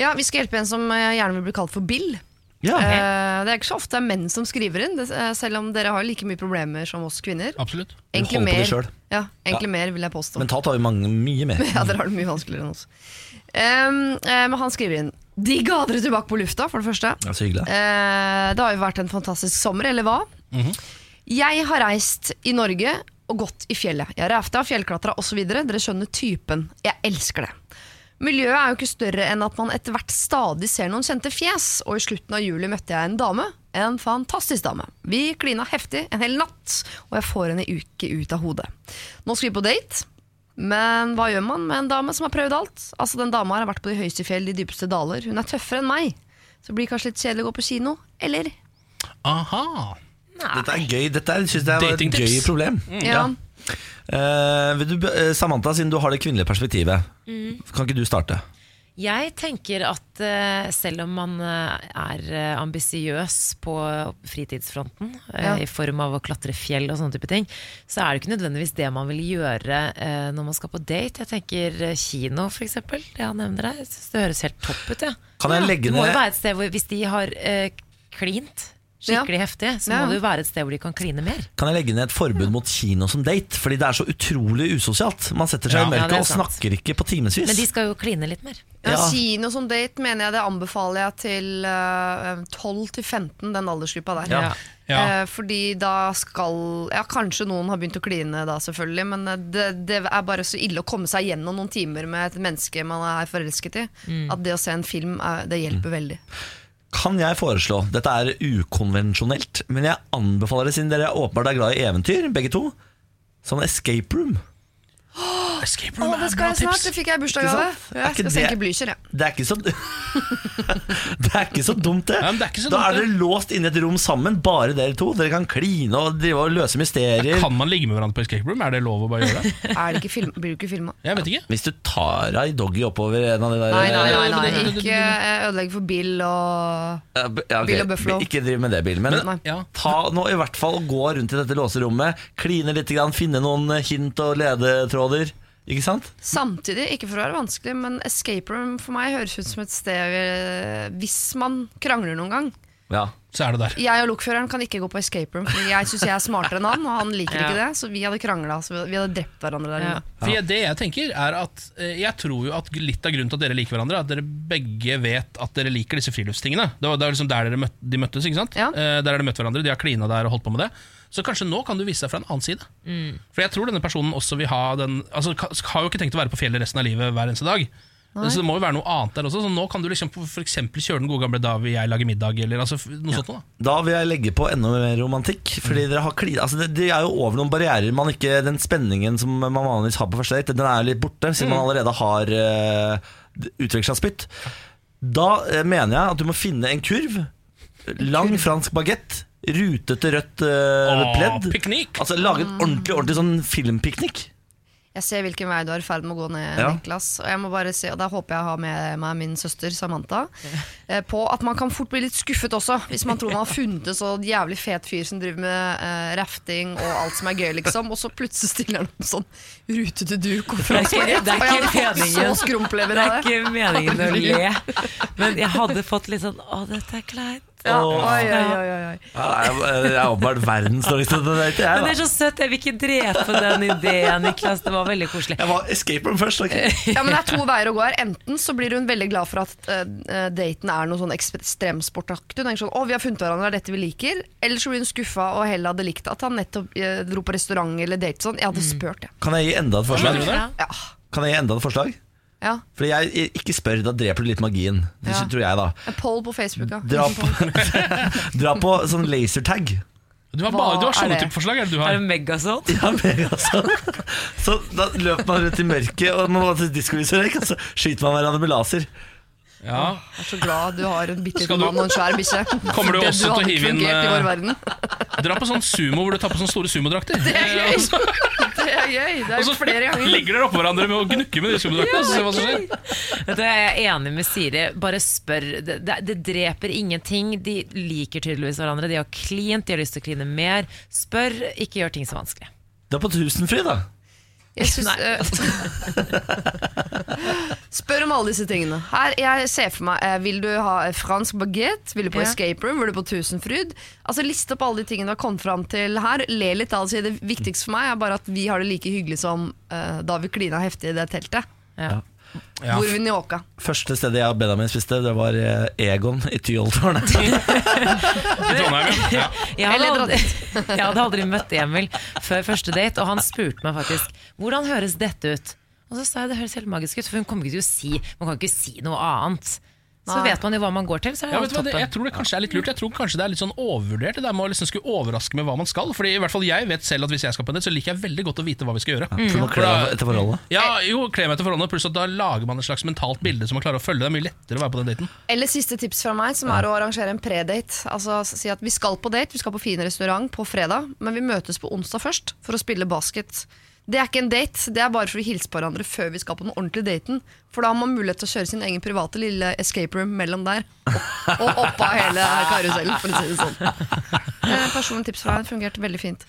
Ja, Vi skal hjelpe en som eh, gjerne vil bli kalt for Bill. Ja. Eh, det er ikke så ofte det er menn som skriver inn, det, eh, selv om dere har like mye problemer som oss kvinner. Absolutt. Egentlig holder på det mer, ja, egentlig Ja. mer, vil jeg påstå. Mentalt har vi mange, mye mer. Ja, dere har det mye vanskeligere enn oss. Um, eh, men han skriver inn Digg å ha dere tilbake på lufta, for det første. Ja, så hyggelig. uh, det har jo vært en fantastisk sommer, eller hva? Jeg har reist i Norge og gått i fjellet. Jeg har rafta, fjellklatra osv. Dere skjønner typen. Jeg elsker det. Miljøet er jo ikke større enn at man etter hvert stadig ser noen kjente fjes, og i slutten av juli møtte jeg en dame. En fantastisk dame. Vi klina heftig en hel natt, og jeg får henne uke ut av hodet. Nå skal vi på date. Men hva gjør man med en dame som har prøvd alt? Altså Den dama har vært på de høyeste fjell, de dypeste daler. Hun er tøffere enn meg. Så det blir kanskje litt kjedelig å gå på kino. Eller? Aha. Dette er gøy. Dette er, synes jeg var et gøy problem. Ja. Eh, vil du, eh, Samantha, siden du har det kvinnelige perspektivet, Mm. kan ikke du starte? Jeg tenker at uh, selv om man uh, er ambisiøs på fritidsfronten, Ja. i form av å klatre fjell og sånne type ting, så er det ikke nødvendigvis det man vil gjøre når man skal på date. Jeg tenker kino, for eksempel. Det han nevner der. Jeg synes det høres helt topp ut. Ja. Kan jeg legge det må jo være et sted hvor Hvis de har klint skikkelig heftig, så Ja. må det jo være et sted hvor de kan kline mer. Kan jeg legge ned et forbud mot kino som date? Fordi det er så utrolig usosialt. Man setter seg Ja. i Ja, mørket og snakker ikke på timevis. Men de skal jo kline litt mer. Ja, Ja. Kino som date mener jeg det anbefaler jeg til uh, 12-15, den aldersgruppa der. Ja. Ja. Eh, fordi da skal Ja, kanskje noen har begynt å kline da, selvfølgelig, men eh, det, det er bare så ille å komme seg gjennom noen timer med et menneske man er forelsket i. At det å se en film, det hjelper veldig. Kan jeg foreslå, dette er ukonvensjonelt, men jeg anbefaler det siden dere åpenbart er glad i eventyr, begge to. Sånn escape room. Escape room oh, det er skal bra jeg snart! tips. Det fikk jeg i bursdagsgave. Jeg skal det- senke Blücher, jeg. Det er ikke så Det er ikke så dumt, det. Ja, det er ikke så da dumt, er dere låst inne i et rom sammen, bare dere to. Dere kan kline og drive og løse mysterier. Kan man ligge med hverandre på escape room? Er det lov å bare gjøre det? Er det ikke film, blir du ikke filma? Jeg vet ikke. Hvis du tar ei doggy oppover en av de der Nei, nei, nei, nei. ikke ødelegg for Bill og Ja, okay. Bill og Buffalo. Ikke driv med det, Bill. Men, men Ja. ta nå i hvert fall og gå rundt i dette låserommet, kline litt, grann, finne noen hint og ledetråder. Ikke sant? Samtidig, ikke for å være vanskelig, men escape room for meg høres ut som et sted eh, Hvis man krangler noen gang. Ja. Så er det der. Jeg og lokføreren kan ikke gå på escape room, for jeg syns jeg er smartere enn han, og han liker Ja. ikke det. Så vi hadde krangla. Så vi hadde drept hverandre der Ja. For jeg, det jeg tenker er at eh, Jeg tror jo at litt av grunnen til at dere liker hverandre, er at dere begge vet at dere liker disse friluftstingene. Det var, det var liksom der dere møt, de møttes. ikke sant? Ja. Eh, der har de møtt hverandre, de har klina der og holdt på med det. Så kanskje nå kan du vise deg fra en annen side. For jeg tror denne personen også vil ha den Altså Har jo ikke tenkt å være på fjellet resten av livet hver eneste dag. Så det må jo være noe annet der også. Så nå kan du liksom for eksempel kjøre den gode gamle 'Da vil jeg lage middag', eller altså, noe noe sånt noe. da. Da vil jeg legge på enda mer romantikk. Fordi dere har klid, altså det, det er jo over noen barrierer. Man ikke, den spenningen som man vanligvis har på første date, den er jo litt borte, siden man allerede har uh, utveksla spytt. Da eh, mener jeg at du må finne en kurv. Lang fransk bagett. Rutete rødt uh, Åh, pledd. piknik! Altså Lage en ordentlig, ordentlig sånn filmpiknik. Jeg ser hvilken vei du er i ferd med å gå ned, Ja. Niklas. Og jeg må bare se, og der håper jeg å har med meg min søster Samantha. eh, På at man kan fort bli litt skuffet også, hvis man tror man har funnet en så jævlig fet fyr som driver med eh, rafting og alt som er gøy, liksom. Og så plutselig stiller han opp sånn rutete duk og fransk Det er ikke- er meningen. Det er ikke meningen å le, men jeg hadde fått litt sånn Å, dette er kleint. Ja, oi, oi, oi. Ja, jeg, er åpenbart verdens dårligste til Ikke jeg. Men det er så søtt. Jeg vil ikke drepe den ideen, Niklas. Det var veldig koselig. Jeg var escape room først. Okay. Ja, men det er to veier å gå her. Enten så blir hun veldig glad for at eh, daten er noe sånn ekstremsportaktig. Hun tenker sånn, å vi har funnet hverandre, det er dette vi liker. Eller så blir hun skuffa og heller hadde likt at han nettopp uh, dro på restaurant eller date sånn. Jeg hadde spurt, jeg. Kan jeg gi enda et forslag? Det? Ja. Ja. Kan jeg gi enda et forslag? Ja. Fordi jeg ikke spør, da dreper du litt magien. Det Ja. tror jeg, da. En poll på Facebook, ja. Dra på, dra på sånn lasertag. Du har, bare, du har sånne type forslag, er det du Er det? Ja, megasånn. Så da løper man rundt i mørket, og man må til vekk, og så skyter man hverandre med laser. Ja. Jeg er så glad du har en bitte liten mann og en svær bikkje. Kommer du også til å hive inn, verden. Dra på sånn sumo hvor du tar på sånne store sumodrakter. Det er gøy! Og så- Det er gøy. Det Og er så flere ganger. ligger dere oppå hverandre med å gnukke med de sumodraktene. Ja, du, Jeg er enig med Siri. Bare spør. Det, det, det dreper ingenting. De liker tydeligvis hverandre. De har klint, de har lyst til å kline mer. Spør, ikke gjør ting så vanskelig. Det er på Tusenfryd, da. Synes, Spør om alle disse tingene. Her, jeg ser for meg eh, Vil du ha eh, fransk baguette? Vil du på Ja. escape room? Vil du på Tusenfryd? Altså Liste opp alle de tingene du har kommet fram til her. Le litt av det. Det viktigste for meg er bare at vi har det like hyggelig som eh, da vi klina heftig i det teltet. Ja. Ja. Hvor vi njåka. Første stedet jeg og Benjamin spiste, det var eh, Egon i Tyholtårnet. I Trondheim, ja. Jeg hadde, aldri, jeg hadde aldri møtt Emil før første date, og han spurte meg faktisk hvordan høres dette ut. Og så sa jeg det høres helt magisk ut, for hun kommer ikke til å si Man kan ikke si noe annet. Så vet man jo hva man går til, så er Ja, vet du hva, det, jeg tror det kanskje er litt lurt. Jeg tror kanskje det er litt sånn overvurdert Det der med å liksom skulle overraske med hva man skal. Fordi i hvert fall jeg vet selv at hvis jeg skal på en date Så liker jeg veldig godt å vite hva vi skal gjøre. Ja, må For kle etter forholdet. Ja, jo, kle meg til forholdene Pluss at da lager man et slags mentalt bilde Som man klarer å følge. Det er mye lettere å være på den daten. Eller siste tips fra meg, som er å arrangere en predate. Altså si at vi skal på date, vi skal på fin restaurant på fredag, men vi møtes på onsdag først for å spille basket. Det er ikke en date, det er bare for å hilse på hverandre før vi skal på den ordentlige daten. For da har man mulighet til å kjøre sin egen private lille escape room mellom der. Og, og av hele karusellen, for å si det sånn. Eh, Personlig tips fra meg fungerte veldig fint.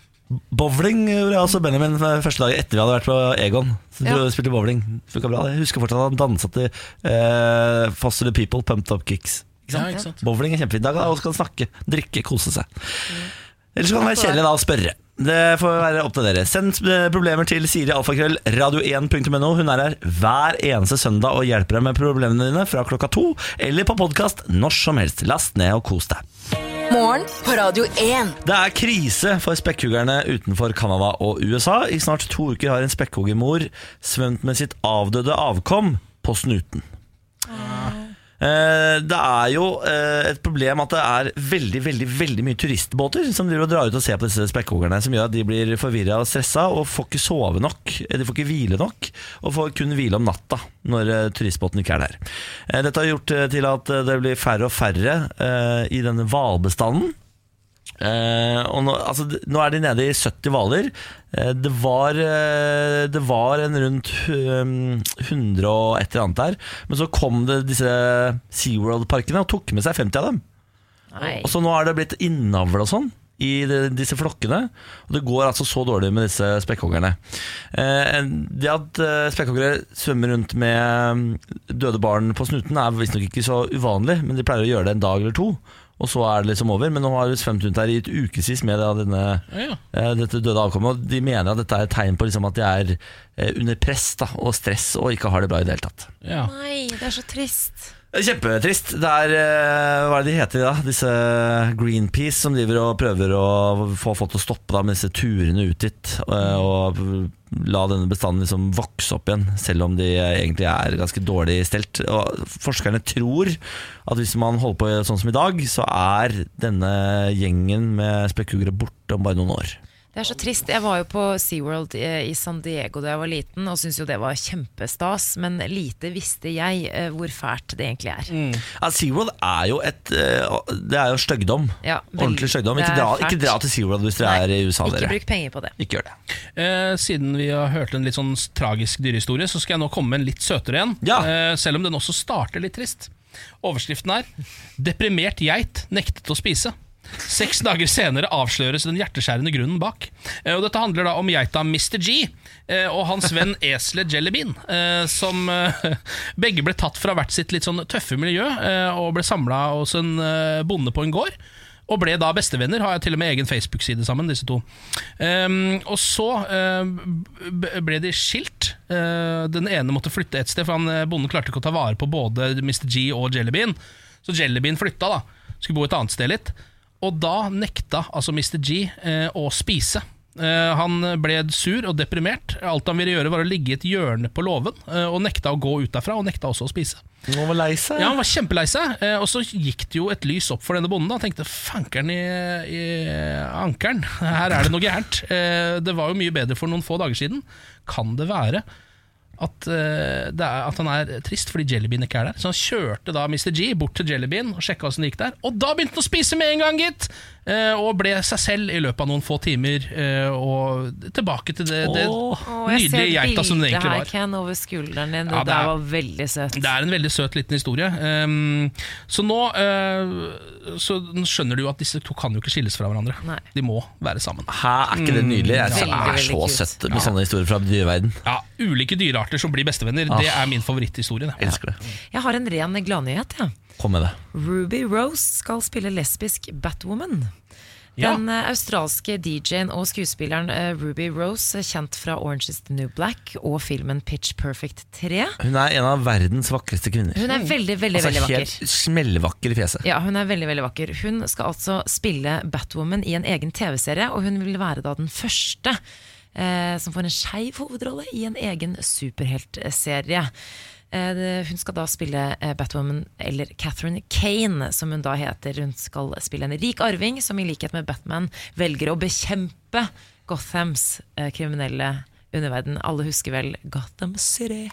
Bowling gjorde jeg også Benjamin første dag etter vi hadde vært på Egon. Så Ja. vi spilte bowling. Funka bra. Jeg husker fortsatt at han dansa til eh, Foster the People, Pumped Up Kicks. Ikke sant? Ja, ikke sant? Bowling er kjempefint. Da kan han snakke, drikke, kose seg. Ellers så kan det være kjedelig da å spørre. Det får være opp til dere. Send eh, problemer til Siri Alfakrøll, radio1.no. Hun er her hver eneste søndag og hjelper deg med problemene dine fra klokka to, eller på podkast når som helst. Last ned og kos deg. Morgen på Radio 1. Det er krise for spekkhuggerne utenfor Canada og USA. I snart to uker har en spekkhuggermor svømt med sitt avdøde avkom på snuten. Eh, Det er jo eh, et problem at det er veldig veldig, veldig mye turistbåter som driver og drar ut og ser på disse spekkhoggerne, som gjør at de blir forvirra og stressa og får ikke sove nok. Eh, De får ikke hvile nok, og får kun hvile om natta når eh, turistbåten ikke er der. Eh, Dette har gjort eh, til at eh, det blir færre og færre eh, i denne hvalbestanden. Eh, og nå, altså, nå er de nede i 70 hvaler. Eh, det, var, eh, det var en rundt um, 100 og et eller annet der. Men så kom det disse SeaWorld-parkene og tok med seg 50 av dem. Nei. Og så nå er det blitt innavl og sånn i de, disse flokkene. Og det går altså så dårlig med disse spekkhoggerne. Eh, det at eh, spekkhoggere svømmer rundt med mm, døde barn på snuten er visstnok ikke så uvanlig, men de pleier å gjøre det en dag eller to. Og så er det liksom over. Men nå har de svømt rundt her i et ukevis med denne, Ja, eh, dette døde avkommet. Og de mener at dette er et tegn på liksom at de er eh, under press da, og stress og ikke har det bra i det hele tatt. ja. Nei, det er så trist. Kjempetrist. Det er eh, Hva er det de heter da? Disse Greenpeace som driver og prøver å få folk til å stoppe da, med disse turene ut dit. eh, Og la denne bestanden liksom vokse opp igjen, selv om de egentlig er ganske dårlig stelt. Og forskerne tror at hvis man holder på sånn som i dag, så er denne gjengen med spekkhuggere borte om bare noen år. Det er så trist. Jeg var jo på SeaWorld i i San Diego da jeg var liten, og syntes jo det var kjempestas, men lite visste jeg eh, hvor fælt det egentlig er. Ja, SeaWorld er jo et eh, Det er jo styggdom. Ja. Ordentlig styggdom. Ikke dra, ikke dra til SeaWorld hvis dere Nei, er i USA, Ikke dere. bruk penger på det. Ikke gjør det. Eh, siden vi har hørt en litt sånn tragisk dyrehistorie, så skal jeg nå komme med en litt søtere en. Ja. Eh, selv om den også starter litt trist. Overskriften er 'Deprimert geit nektet å spise'. Seks dager senere avsløres den hjerteskjærende grunnen bak. Eh, og Dette handler da om geita Mr. G eh, og hans venn eselet Jellybean. Eh, som begge ble tatt fra hvert sitt litt sånn tøffe miljø og ble samla hos en bonde på en gård. Og ble da bestevenner, har jeg til og med egen Facebook-side sammen, disse to. Um, og så uh, ble de skilt. Uh, den ene måtte flytte et sted, for han, bonden klarte ikke å ta vare på både Mr. G og Jellybean. Så Jellybean flytta, da. Skulle bo et annet sted litt. Og da nekta altså Mr. G eh, å spise. Eh, han ble sur og deprimert. Alt han ville gjøre, var å ligge i et hjørne på låven, eh, og nekta å gå ut derfra, og nekta også å spise. Han var lei seg. Ja, Han var kjempelei seg, eh, og så gikk det jo et lys opp for denne bonden. Han tenkte fankeren i, i ankeren, her er det noe gærent. Det var jo mye bedre for noen få dager siden. Kan det være at, uh, det er, at han er trist fordi Jellybean ikke er der? Så han kjørte da Mr. G bort til Jellybean og sjekka åssen det gikk der. Og da begynte han å spise med en gang, gitt! Uh, Og ble seg selv i løpet av noen få timer. Uh, Og tilbake til det, det oh, jeg ser nydelige geita som det bildet egentlig her, var. Ken, over skulderen din. Ja, det det er- der var veldig søtt. Det er en veldig søt liten historie. Um, så nå uh, Så skjønner du jo at disse to kan jo ikke skilles fra hverandre. Nei. De må være sammen. Hæ, er ikke det nydelig? Jeg synes Veldig, det er så søtt med sånne historier fra dyreverden. Ja, Ulike dyrearter som blir bestevenner, det er min favoritthistorie. det. Elsker det. Jeg har en ren gladnyhet. Ja. Kom med det. Ruby Rose skal spille lesbisk Batwoman. Ja. Den eh, australske DJ-en og skuespilleren eh, Ruby Rose, kjent fra Orange is the New Black og filmen Pitch Perfect 3. Hun er en av verdens vakreste kvinner. Hun er veldig, veldig, altså, veldig vakker. helt smellvakker i fjeset. Ja, hun er veldig, veldig vakker. Hun skal altså spille Batwoman i en egen TV-serie, og hun vil være da den første eh, som får en skeiv hovedrolle i en egen superheltserie. Eh, Hun skal da spille eh, Batwoman, eller Catherine Kane, som hun da heter. Hun skal spille en rik arving som i likhet med Batman velger å bekjempe Gothams eh, kriminelle underverden. Alle husker vel Gotham City?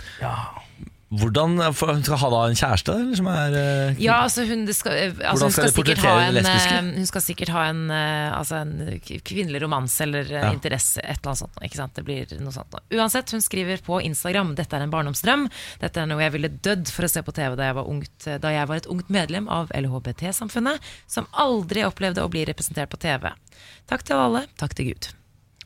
Hvordan, Hun skal ha da en kjæreste, eller som er uh, Ja, altså hun, det skal, eh, altså hun skal skal sikkert ha en, eh, hun skal sikkert ha en, uh, altså en kvinnelig romanse eller eh, Ja. interesse, et eller annet sånt. Ikke sant? Det blir noe sånt. Uansett, hun skriver på Instagram Dette er en barndomsdrøm. Dette er noe jeg ville dødd for å se på TV da jeg var, ungt, da jeg var et ungt medlem av LHBT-samfunnet, som aldri opplevde å bli representert på TV. Takk til alle. Takk til Gud.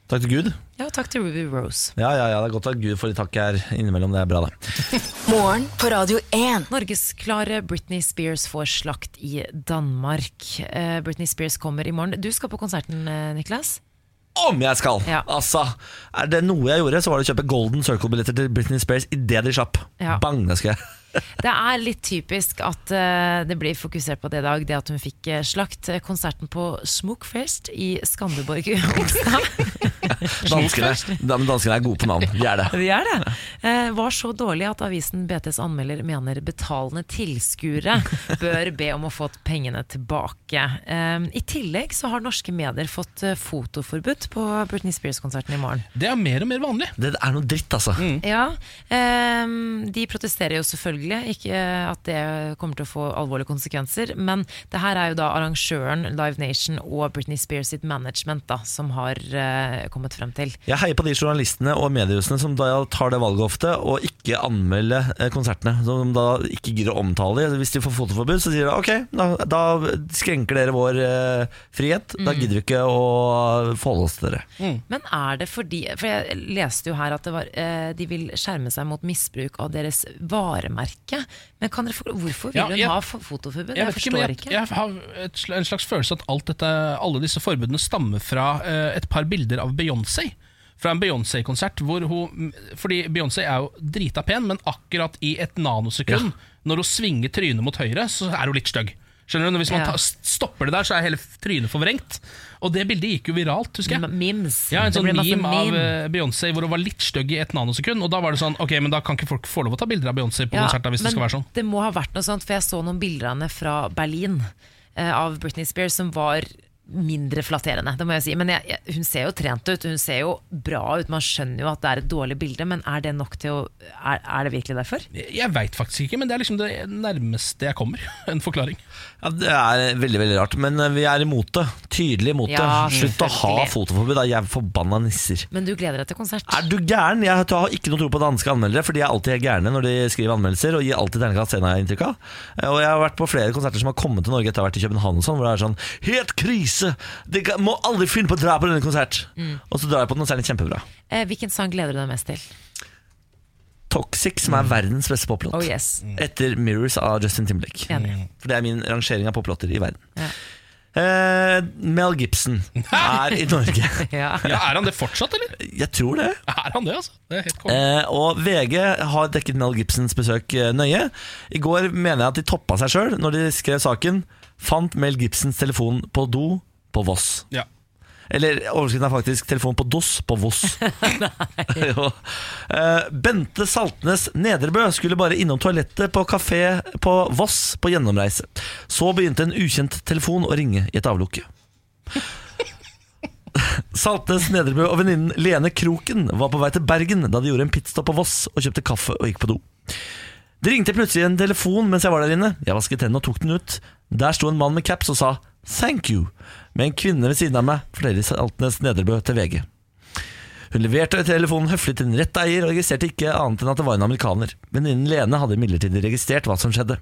Takk til Gud. Ja, takk til Ruby Rose. Ja, ja, ja, det er godt at Gud får litt takk her innimellom. Det er bra, det. Morgen på Radio 1. Norgesklare Britney Spears får slakt i Danmark. Eh, Britney Spears kommer i morgen. Du skal på konserten, eh, Niklas? Om jeg skal! Ja. Altså, Er det noe jeg gjorde, så var det å kjøpe Golden Circle-billetter til Britney Spears idet de slapp. Ja. Bang, det skal jeg. Det er litt typisk at uh, det blir fokusert på det i dag, det at hun fikk eh, slakt. Eh, Konserten på Smokefest i Skanderborg onsdag. Danskene, danskene er gode på navn. De er det. Vi er det. Uh, var så dårlig at avisen BTs anmelder mener betalende tilskuere bør be om å få pengene tilbake. Uh, I tillegg så har norske medier fått fotoforbud på Britney Spears-konserten i morgen. Det er mer og mer vanlig. Det er noe dritt, altså. Ja, ehm, de protesterer jo selvfølgelig, ikke at det kommer til å få alvorlige konsekvenser, men det her er jo da arrangøren Live Nation og Britney Spears sitt management da, som har uh, kommet frem til. Jeg heier på de journalistene og mediehusene som da tar det valget ofte, og ikke anmelde eh, konsertene. Som da ikke gidder å omtale de. Hvis de får fotoforbud, så sier de ok, da, da skrenker dere vår uh, frihet. Da gidder vi ikke å forholde oss til dere. Men er det fordi For jeg leste jo her at det var, uh, de vil skjerme seg mot misbruk av deres varemerke. Men kan dere forklare, hvorfor vil Ja, hun jeg- ha fotoforbud? Jeg, Jeg, forstår ikke, jeg, ikke. jeg har et, en slags følelse at alt dette, alle disse forbudene stammer fra uh, et par bilder av Beyoncé. Fra en Beyoncé-konsert Fordi Beyoncé er jo drita pen, men akkurat i et nanosekund, når hun svinger trynet mot høyre, så er hun litt stygg. Skjønner du? Når Hvis man tar, stopper det der, så er hele trynet forvrengt. Og det bildet gikk jo viralt, husker jeg. Memes. Ja, En sånn meme, meme av eh, Beyoncé hvor hun var litt stygg i et nanosekund. Og da var det sånn, ok, men da kan ikke folk få lov å ta bilder av Beyoncé på Ja, konsert hvis det skal være sånn. Det må ha vært noe sånt, for jeg så noen bilder av henne fra Berlin. eh, av Britney Spears som var mindre flatterende, det må jeg si. Men jeg, jeg, hun ser jo trent ut, hun ser jo bra ut. Man skjønner jo at det er et dårlig bilde, men er det nok til å Er, er det virkelig derfor? Jeg, jeg veit faktisk ikke, men det er liksom det nærmeste jeg kommer. En forklaring. Ja, Det er veldig veldig rart, men eh, vi er imot det. Tydelig imot det. Ja, Slutt å ha fotoforbud, da. Jeg er forbanna nisser. Men du gleder deg til konsert? Er du gæren? Jeg har ikke noe tro på danske anmeldere, for de er alltid gærne når de skriver anmeldelser, og gir alltid terningkast én, har jeg inntrykk av. Eh, Og jeg har vært på flere konserter som har kommet til Norge etter å ha vært i København og sånn, hvor det er sånn Helt krise! Det De må aldri finne på å dra på denne konsert! Og så drar jeg på den, og så er den kjempebra. Eh, hvilken sang gleder du deg mest til? Toxic, som er verdens beste poplåt. Oh yes. Etter Mirrors av Justin Timberlake. Mm. For det er min rangering av poplåter i verden. Ja. Eh, Mel Gibson er i Norge. Ja. Ja, Er han det fortsatt, eller? Jeg tror det. Er han det, altså? Det er. Eh, og VG har dekket Mel Gibsons besøk eh, nøye. I går mener jeg at de toppa seg sjøl når de skrev saken 'Fant Mel Gibsons telefon på do på Voss'. Ja. Eller overskriften er faktisk 'Telefon på DOS på Voss'. Eh, Bente Saltnes Nedrebø skulle bare innom toalettet på kafé på Voss på gjennomreise. Så begynte en ukjent telefon å ringe i et avlukke. Saltnes Nedrebø og venninnen Lene Kroken var på vei til Bergen da de gjorde en pitstop på Voss og kjøpte kaffe og gikk på do. Det ringte plutselig en telefon mens jeg var der inne. Jeg vasket tennene og tok den ut. Der sto en mann med caps og sa 'thank you' med en kvinne ved siden av meg, forteller Saltnes Nedrebø til VG. Hun leverte telefonen høflig til den rette eier og registrerte ikke annet enn at det var en amerikaner. Venninnen Lene hadde imidlertid registrert hva som skjedde.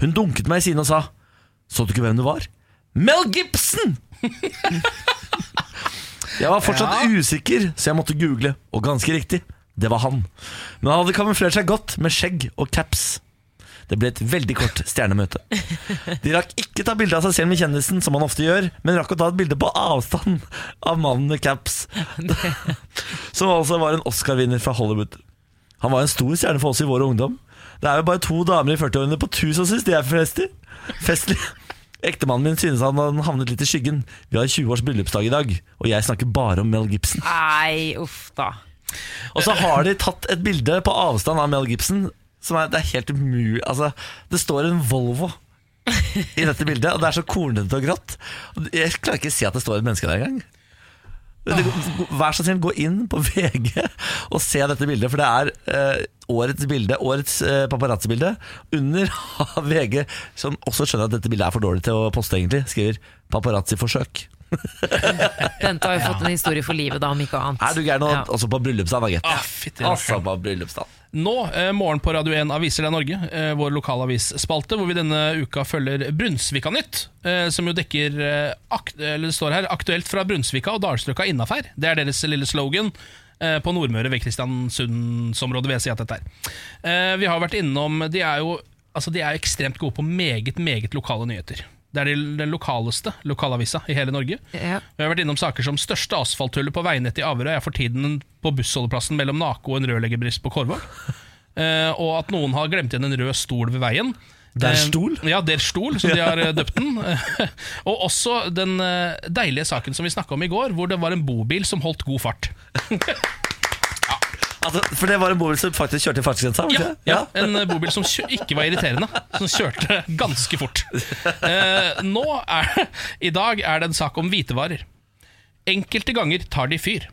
Hun dunket meg i siden og sa 'Så du ikke hvem du var?' Mel Gibson! Jeg var fortsatt usikker, så jeg måtte google, og ganske riktig, det var han. Men han hadde kamuflert seg godt med skjegg og caps. Det ble et veldig kort stjernemøte. De rakk ikke ta bilde av seg selv med kjendisen, som man ofte gjør, men rakk å ta et bilde på avstand av mannen med caps, som altså var en Oscar-vinner fra Hollywood. Han var en stor stjerne for oss i vår ungdom. Det er jo bare to damer i 40-årene på tur som syns de er festlige. festlig. Ektemannen min synes han hadde havnet litt i skyggen. Vi har 20 års bryllupsdag i dag, og jeg snakker bare om Mel Gibson. Nei, uff da. Og så har de tatt et bilde på avstand av Mel Gibson som er, det er helt umulig altså, Det står en Volvo i dette bildet, og det er så kornete og grått. Jeg klarer ikke å si at det står et menneske der engang. Vær så snill, gå inn på VG og se dette bildet, for det er eh, årets bilde, årets eh, paparazzi-bilde. Under har VG, som også skjønner at dette bildet er for dårlig til å poste, egentlig, skriver 'paparazzi-forsøk'. Bente har jo fått en historie for livet, da, om ikke annet. Er du gæren? Ja. Også på bryllupsdagen, da, gitt. Ah, Altså på bryllupsdagen. Nå, eh, morgen på Radio 1 Aviser deg Norge, eh, vår lokalavisspalte, hvor vi denne uka følger Brunsvika Nytt, eh, som jo dekker eller det står her, aktuelt fra Brunsvika og Dalsløkka innafær. Det er deres lille slogan. På Nordmøre ved Kristiansundsområdet, vil jeg si at dette er. Vi har vært innom De er jo altså de er ekstremt gode på meget, meget lokale nyheter. Det er den lokaleste lokalavisa i hele Norge. Ja. Vi har vært innom saker som største asfalthullet på veinettet i Averøy er for tiden på bussholdeplassen mellom Nako og en rørleggerbrist på Korvåg. Uh, og at noen har glemt igjen en rød stol ved veien. Der stol? stol? Ja, Der stol, som de har eh, døpt den. og også den eh, deilige saken som vi snakka om i går, hvor det var en bobil som holdt god fart. Altså, for det var en bobil som faktisk kjørte i fartsgrensa? Ja, ja, En eh, bobil som ikke var irriterende, som kjørte ganske fort. Eh, nå er, I dag er det en sak om hvitevarer. Enkelte ganger tar de fyr.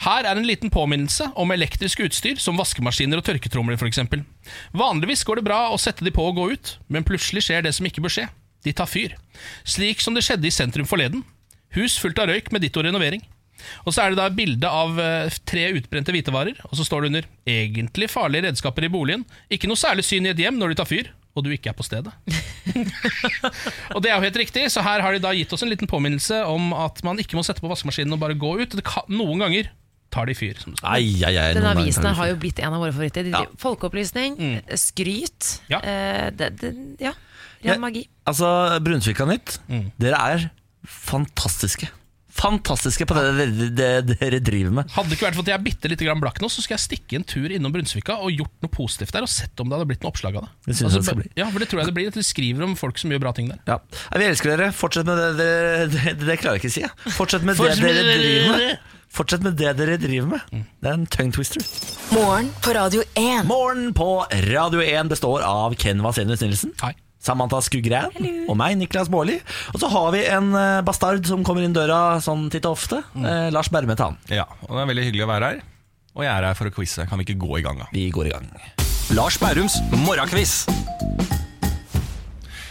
Her er en liten påminnelse om elektrisk utstyr som vaskemaskiner og tørketromler f.eks. Vanligvis går det bra å sette de på og gå ut, men plutselig skjer det som ikke bør skje. De tar fyr. Slik som det skjedde i sentrum forleden. Hus fullt av røyk med ditto renovering. Og så er det da et bilde av eh, tre utbrente hvitevarer, og så står det under 'egentlig farlige redskaper i boligen'. Ikke noe særlig syn i et hjem når de tar fyr, og du ikke er på stedet. og det er jo helt riktig, så her har de da gitt oss en liten påminnelse om at man ikke må sette på vaskemaskinen og bare gå ut. Det kan, noen ganger tar de fyr. Som. Ai, ai, ai, Denne avisen har jo blitt en av våre favoritter. Ja. Folkeopplysning, Folkeopplysning, skryt, Ja. eh, det, det, ja. Ja. ren magi. Altså, Brunsvika Nytt, Mm. dere er fantastiske. Fantastiske på det dere, det dere driver med. Hadde det ikke vært for at jeg er bitte lite grann blakk nå, så skal jeg stikke en tur innom Brunsvika og gjort noe positivt der, og sett om det hadde blitt noe oppslag av det. Det synes jeg det skal bli. Ja, for det tror jeg det blir. At de skriver om folk som gjør bra ting der. Ja. Vi elsker dere. Fortsett med det dere Det, det klarer jeg ikke å si. jeg. Fortsett med det dere driver med. Fortsett med det dere driver med. Mm. Det er en tongue twister. Morgen på Radio 1. Morgen på Radio 1 består av Ken Vasenius Nilsen. Hei. Samantha Skugran og meg, Niklas Baarli. Og så har vi en eh, bastard som kommer inn døra sånn titt og ofte. Mm. Eh, Lars Berme Tan. Ja, og det er veldig hyggelig å være her. Og jeg er her for å quize. Kan vi ikke gå i gang, da? Vi går i gang. Lars Bærums morgenquiz.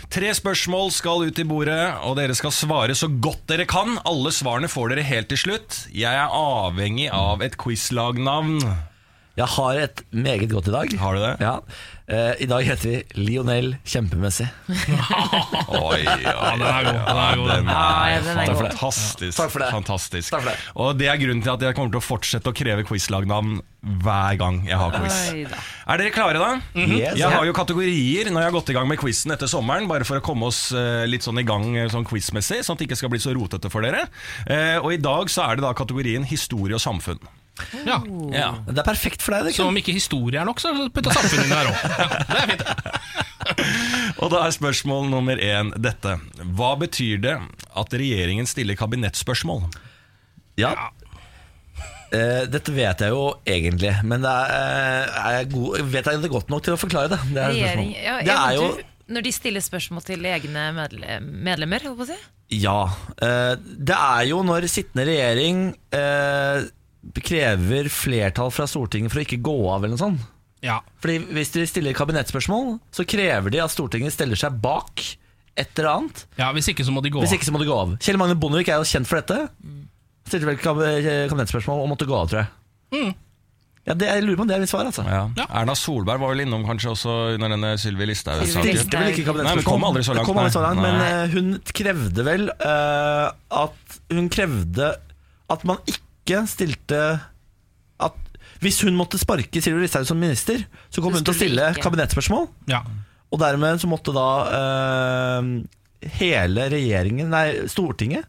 Tre spørsmål skal ut i bordet, og dere skal svare så godt dere kan. Alle svarene får dere helt til slutt. Jeg er avhengig av et quizlagnavn. Jeg har et meget godt i dag. Har du det? Ja. Eh, I dag heter vi Lionel Kjempemessig. Oi, den er god, den er god, den. Den Ja, er den er god. fantastisk. Takk for det. fantastisk. Takk for det. Og det er grunnen til at jeg kommer til å fortsette å kreve quizlagnavn hver gang jeg har quiz. Oi da. Er dere klare, da? Yes. Jeg har jo kategorier når jeg har gått i gang med quizen etter sommeren, bare for å komme oss eh, litt sånn i gang eh, sånn quizmessig, sånn at det ikke skal bli så rotete for dere. Eh, og i dag så er det da kategorien historie og samfunn. Ja. Ja. Det er perfekt for deg. Det, Så om ikke historie er nok, så putta samfunnet inn her òg. Ja, det er fint. Og da er spørsmål nummer én dette. Hva betyr det at regjeringen stiller kabinettspørsmål? Ja. Uh, dette vet jeg jo egentlig, men det er, uh, er jeg god, vet jeg det godt nok til å forklare det? det er Regjering, ja, det er jo du, når de stiller spørsmål til egne medle medlemmer, holdt på å si. Ja. Uh, det er jo når sittende regjering eh, krever flertall fra Stortinget for å ikke gå av eller noe sånt. Ja. Fordi Hvis de stiller kabinettspørsmål, så krever de at Stortinget stiller seg bak et eller annet. ja, Hvis ikke så må de gå Hvis av. ikke så må de gå av. Kjell Magne Bondevik er jo kjent for dette. Stilte vel kabinettspørsmål og måtte gå av, tror jeg. Ja, det, jeg lurer på om det er mitt svar, altså. Ja. Ja. Erna Solberg var vel innom kanskje også under denne Sylvi Listhaug-saken. Kabinettspørsmål. kom aldri så langt, Det kom aldri så langt men eh, hun krevde vel uh, at Hun krevde at man ikke stilte at Hvis hun måtte sparke Sylvi Listhaug som minister, så kom hun til å stille ikke. kabinettspørsmål. Ja. Og dermed så måtte da uh, hele regjeringen Nei, Stortinget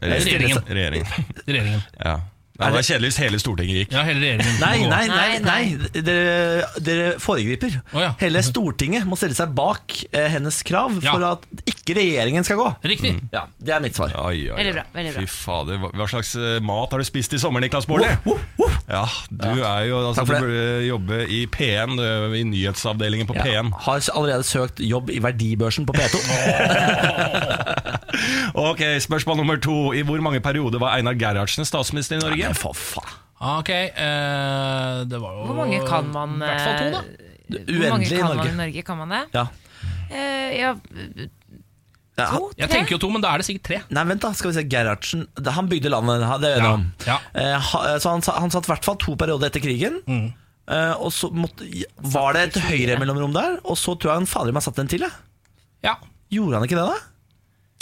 Regjeringen. Regjeringen. Regjeringen. Regjeringen. Ja. Det var kjedelig hvis hele Stortinget gikk. Ja, hele regjeringen. Nei, nei, nei, Nei, nei. Dere, dere foregriper. Å, ja. Hele Stortinget må stille seg bak eh, hennes krav Ja. for at ikke regjeringen skal gå. Riktig. Ja, Det er mitt svar. Oi, oi, oi. Veldig bra, veldig bra. Fy fader, hva- Hva slags eh, mat har du spist i sommer, Niklas Baarli? Woff, woff, woff. Ja, du er jo altså, Takk Du for det. burde jobbe i P1, du er i nyhetsavdelingen på Ja, P1. har allerede søkt jobb i verdibørsen på P2. Ok, Spørsmål nummer to. I hvor mange perioder var Einar Gerhardsen statsminister i Norge? Nei, for faen. Ok, eh, det var jo Hvor mange kan man I hvert fall to, da. eh, Hvor mange Uendelig i kan man i Norge? Kan man det? Ja. Eh, ja, Ja, to, Jeg tre? tenker jo to, men da er det sikkert tre. nei, vent da, skal vi se Gerhardsen det- Han bygde landet, det er Ja, om. ja. Eh, ha- Så han, sa- han satt i hvert fall to perioder etter krigen. Eh, Og så måtte, var det et høyre-mellomrom der, og så tror jeg han fader meg satt en til. Jeg. Ja. Gjorde han ikke det, da?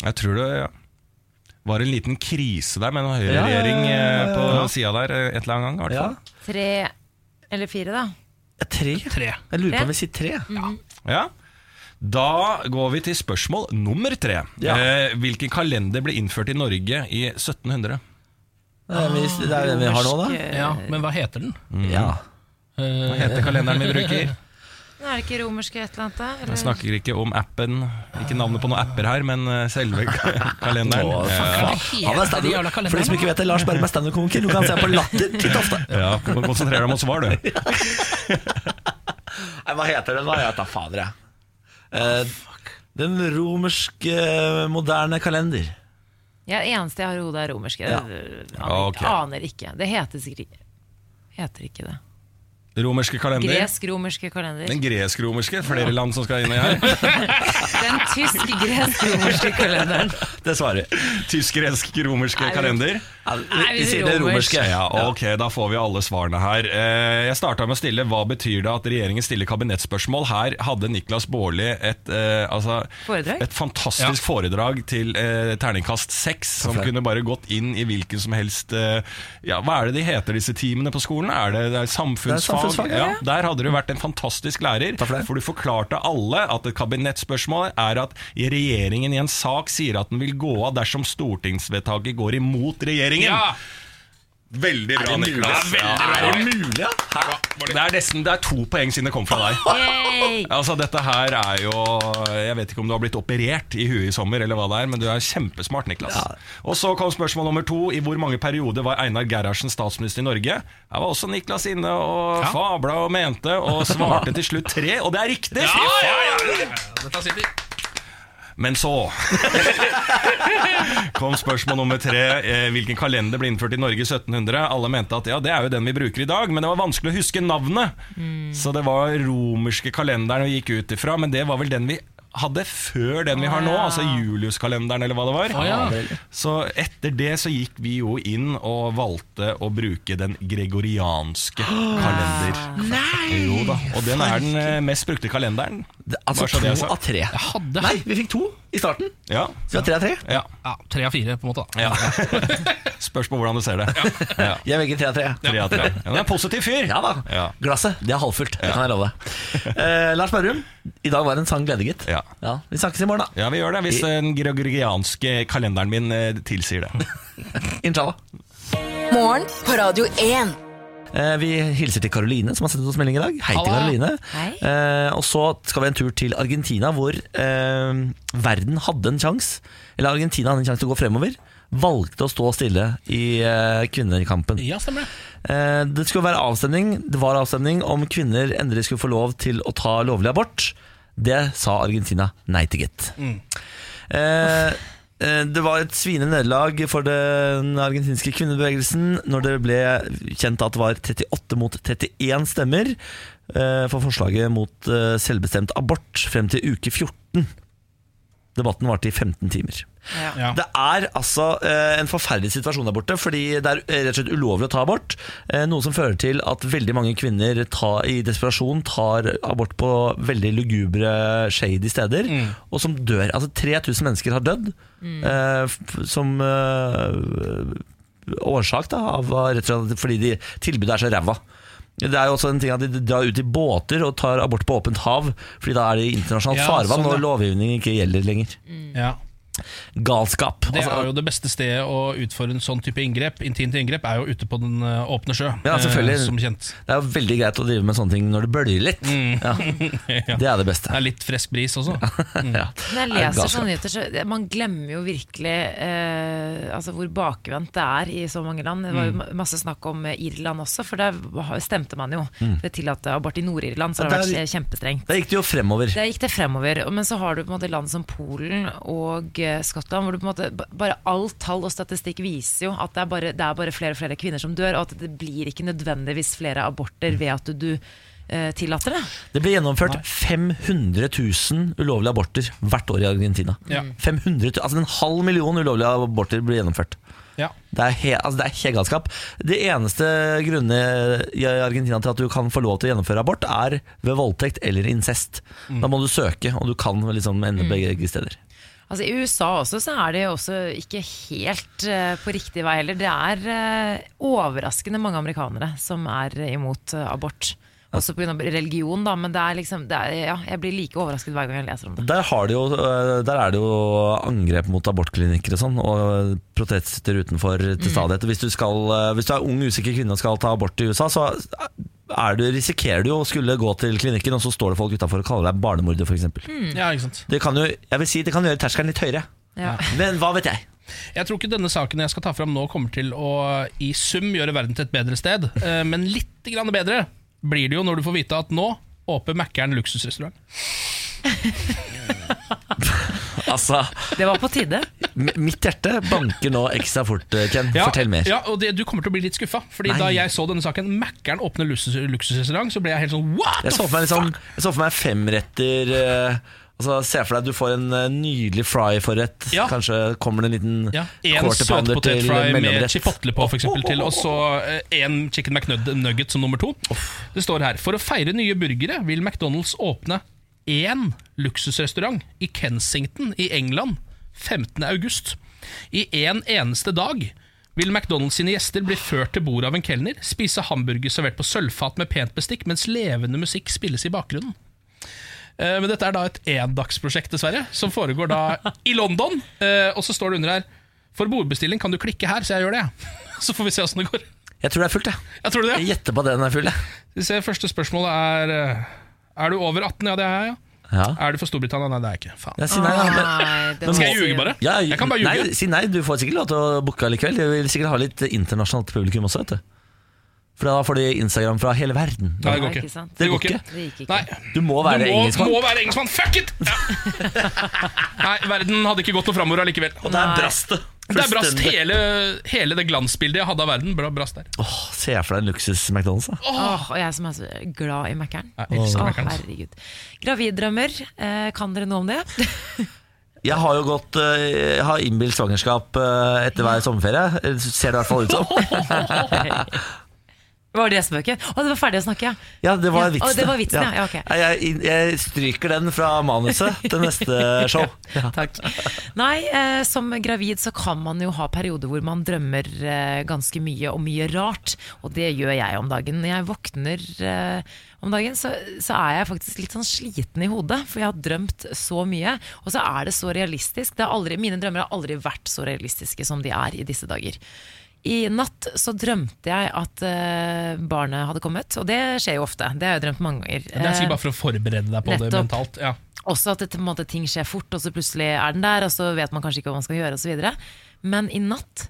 Jeg tror det ja. var en liten krise der med en Ja, ja, ja, høyreregjering ja, ja, ja. på sida der eh, et eller annet gang. i hvert Ja. fall. Tre eller fire, da? Ja, Tre? Tre. Jeg lurer på om vi sier tre. Ja. Da går vi til spørsmål nummer tre. Ja. Eh, hvilken kalender ble innført i Norge i 1700? Det er, det er den vi har nå, da. Eh, Ja, Men hva heter den? Ja. Eh, Hva heter kalenderen vi bruker? Er det ikke romerske et eller annet? da? Eller? Jeg snakker ikke om appen, ikke navnet på noen apper her, men eh, selve kalenderen. Å, for Ja. Han er stand kalenderne? For de som ikke vet det, Lars Berrum er standup-komiker. Du kan se på Latter titt ofte. ja, du må konsentrere deg om å svare, du. Nei, hva heter den? Hva heter den? Fader, jeg. Eh, den romerske moderne kalender. Ja, det eneste jeg har i hodet, er romerske. Ja. Aner, okay. aner ikke. Det heter sikkert Heter ikke det. Romerske kalender. Gresk-romerske kalender. Den gresk-romerske, flere land som skal inn i her. Den tysk-gresk-romerske kalenderen. Dessverre. Tysk-gresk-romerske kalender. Vi, Nei, vi sier det romerske. Ja, ok, da får vi alle svarene her. Eh, Jeg starta med å stille hva betyr det at regjeringen stiller kabinettspørsmål. Her hadde Niklas Baarli et, eh, altså, et fantastisk foredrag til eh, terningkast seks, som kunne bare gått inn i hvilken som helst Ja, Hva er det de heter, disse teamene på skolen? Er det, det er samfunnsfag? Samfunnsfag, ja. Der hadde du vært en fantastisk lærer. Takk for det. For du forklarte alle at et kabinettspørsmål er at regjeringen i en sak sier at den vil gå av dersom stortingsvedtaket går imot regjeringen. Ja! Veldig bra, mulig? Niklas. Ja, er det mulig, ja? Det er nesten det er to poeng siden det kom fra deg. Yay! Altså Dette her er jo Jeg vet ikke om du har blitt operert i huet i sommer, eller hva det er, men du er kjempesmart, Niklas. Og så kom spørsmål nummer to. I hvor mange perioder var Einar Gerhardsen statsminister i Norge? Her var også Niklas inne og Ja. fabla og mente, og svarte til slutt tre, og det er riktig! Ja, ja, ja, ja. Dette sitter. Men så kom spørsmål nummer tre. Eh, Hvilken kalender ble innført i Norge i 1700? Alle mente at ja, det er jo den vi bruker i dag, men det var vanskelig å huske navnet. Så det var romerske kalenderen vi gikk ut ifra, men det var vel den vi hadde før den vi har nå, altså Julius-kalenderen eller hva det var. Ja. Så etter det så gikk vi jo inn og valgte å bruke den gregorianske kalender. Nei! Jo da, og den er den eh, mest brukte kalenderen. Altså to av tre. Nei, vi fikk to i starten. Ja, Så vi har tre av tre. ja. ja, tre av fire, på en måte. da Ja. Spørs på hvordan du ser det. Ja. Jeg velger tre av tre. Tre av tre. Ja, det er en positiv fyr. Ja da. Ja. Glasset det er halvfullt, det kan jeg love deg. Eh, Lars Berrum, i dag var en sang glede, gitt. Ja. Vi snakkes i morgen, da. Ja, vi gjør det hvis den gregorianske kalenderen min eh, tilsier det. Inshallah. Morgen på Radio 1. Eh, Vi hilser til Karoline, som har sendt oss melding i dag. Hei til Karoline. Eh, og så skal vi en tur til Argentina, hvor eh, verden hadde en sjanse. Eller Argentina hadde en sjanse til å gå fremover. Valgte å stå stille i eh, kvinnekampen. Ja, stemmer det. Eh, det skulle være avstemning Det var avstemning om kvinner endelig skulle få lov til å ta lovlig abort. Det sa Argentina nei til, gitt. Mm. eh, det var et sviende nederlag for den argentinske kvinnebevegelsen når det ble kjent at det var 38 mot 31 stemmer eh, for forslaget mot eh, selvbestemt abort frem til uke 14. Debatten varte i 15 timer. Ja. Ja. Det er altså eh, en forferdelig situasjon der borte, fordi det er eh, rett og slett ulovlig å ta abort. Eh, noe som fører til at veldig mange kvinner tar, i desperasjon tar abort på veldig lugubre, shady steder, og som dør. Altså 3000 mennesker har dødd eh, f- som eh, årsak da, av rett og slett fordi de, tilbudet er så ræva. Det er jo også en ting at De drar ut i båter og tar abort på åpent hav, Fordi da er det internasjonalt Ja, farvann sånn, og ja. lovgivning ikke gjelder lenger. Ja. Galskap. Det Altså, er jo det beste stedet å utføre en sånn type inngrep Intimt inngrep er jo ute på den eh, åpne sjø, Ja, selvfølgelig. eh, som kjent. det er jo veldig greit å drive med sånne ting når det bølger litt. Ja, Ja. det er det beste. Det er litt frisk bris også. Ja. Når jeg er leser sånne nyheter, så man glemmer jo virkelig eh, altså hvor bakvendt det er i så mange land. Det var jo Mm. masse snakk om eh, Irland også, for der stemte man jo for å tillate abort i Nord-Irland, så det har Mm. Vært kjempestrengt. Der gikk det jo fremover. Der gikk det fremover, men så har du på en måte land som Polen og Skottland, hvor du på en måte bare all tall og statistikk viser jo at det er, bare, det er bare flere og flere kvinner som dør, og at det blir ikke nødvendigvis flere aborter ved at du, du eh, tillater det. Det ble gjennomført 500 000 ulovlige aborter hvert år i Argentina. Ja. 500 000, altså En halv million ulovlige aborter ble gjennomført. Ja. Det er, he, altså det er helt galskap. Det eneste grunnen i Argentina til at du kan få lov til å gjennomføre abort, er ved voldtekt eller incest. Da må du søke, og du kan liksom ende begge steder. Altså I USA også så er det jo også ikke helt uh, på riktig vei heller. Det er uh, overraskende mange amerikanere som er imot eh, abort. Også pga. religion, da, men det er liksom, det er, ja, jeg blir like overrasket hver gang jeg leser om det. Der, har de jo, der er det jo angrep mot abortklinikker og sånn, og protester utenfor til stadighet. Hvis, du skal, øh, hvis du er ung, usikker kvinne og skal ta abort i USA, så du, risikerer du jo å skulle gå til klinikken, og så står det folk utafor og kaller deg barnemorder, f.eks. ja, ikke sant Det kan jo, jeg vil si, det kan gjøre terskelen litt høyere. Ja. Men hva vet jeg? Jeg tror ikke denne saken jeg skal ta fram nå kommer til å i sum gjøre verden til et bedre sted, eh, men litt grann bedre blir det jo når du får vite at nå åpner Mækkern luksusrestaurant. Altså, Det var på tide. mitt hjerte banker nå ekstra fort, Ken. Ken. Fortell mer. Ja, og det, Du kommer til å bli litt skuffa. Fordi Nei. Da jeg så denne saken, Mækkern åpner luksus, luksusrestaurant, så ble jeg helt sånn what Jeg the så for meg, liksom, fuck? jeg så for meg femretter uh, altså, Se for deg at du får en øh, nydelig fry-forrett. Ja. Kanskje kommer det en liten Ja, En søtpotetfry med chipotle på, for eksempel, til, og så eh, en chicken McNugget som nummer to. Det står her For å feire nye burgere vil McDonald's åpne én luksusrestaurant i Kensington i England 15. august. I en eneste dag vil McDonald's sine gjester bli ført til bordet av en kelner, spise hamburger servert på sølvfat med pent bestikk, mens levende musikk spilles i bakgrunnen. Eh, Men dette er da et endagsprosjekt, dessverre, som foregår da i London. Eh, Og så står det under her For bordbestilling kan du klikke her, så jeg gjør det. jeg. Så får vi se åssen det går. Jeg tror det er fullt, jeg. Jeg tror det, Jeg ja. gjetter på at den er full, jeg. Første spørsmålet er eh, Er du over 18? Ja, det er jeg. ja Ja. Er du for Storbritannia? Nei, det er jeg ikke. Faen. Ja, si nei. Men, Nei, det Skal jeg ljuge, bare? ja, Jeg kan bare ljuge. Nei, si nei, du får sikkert lov til å booke likevel. Du vil sikkert ha litt internasjonalt publikum også, vet du. For da får de Instagram fra hele verden. Nei, det går ikke. ikke? Det går ikke. Det ikke. Nei, Du må være du må, engelskmann. må være engelskmann. Fuck it! Ja. Nei, verden hadde ikke gått noe framover allikevel. Og der brast det. Det er brast hele, hele det glansbildet jeg hadde av verden. Brast der. Åh, Se for deg en luksus-McDonald's. Åh, og jeg som er så glad i Mækkern. Jeg herregud. Graviddrømmer, eh, kan dere noe om det? Jeg har jo gått øh, Jeg har innbilt svangerskap øh, etter hver sommerferie. Eh, Ser det i hvert fall ut som. Var det spøken? Å, det var ferdig å snakke, ja. Ja, det var vitsen. å, det var vitsen, ja. Ja, ok. Nei, Jeg, jeg stryker den fra manuset til neste show. Ja. Takk. Nei, eh, som gravid så kan man jo ha perioder hvor man drømmer eh, ganske mye og mye rart. Og det gjør jeg om dagen. Når jeg våkner eh, om dagen, så, så er jeg faktisk litt sånn sliten i hodet. For jeg har drømt så mye. Og så er det så realistisk. Det har aldri, mine drømmer har aldri vært så realistiske som de er i disse dager. I natt så drømte jeg at eh, barnet hadde kommet, og det skjer jo ofte. Det har jeg drømt mange ganger. Det er sikkert bare for å forberede deg på det mentalt. Ja. Også at det, på en måte, ting skjer fort, og så plutselig er den der, og så vet man kanskje ikke hva man skal gjøre, osv. Men i natt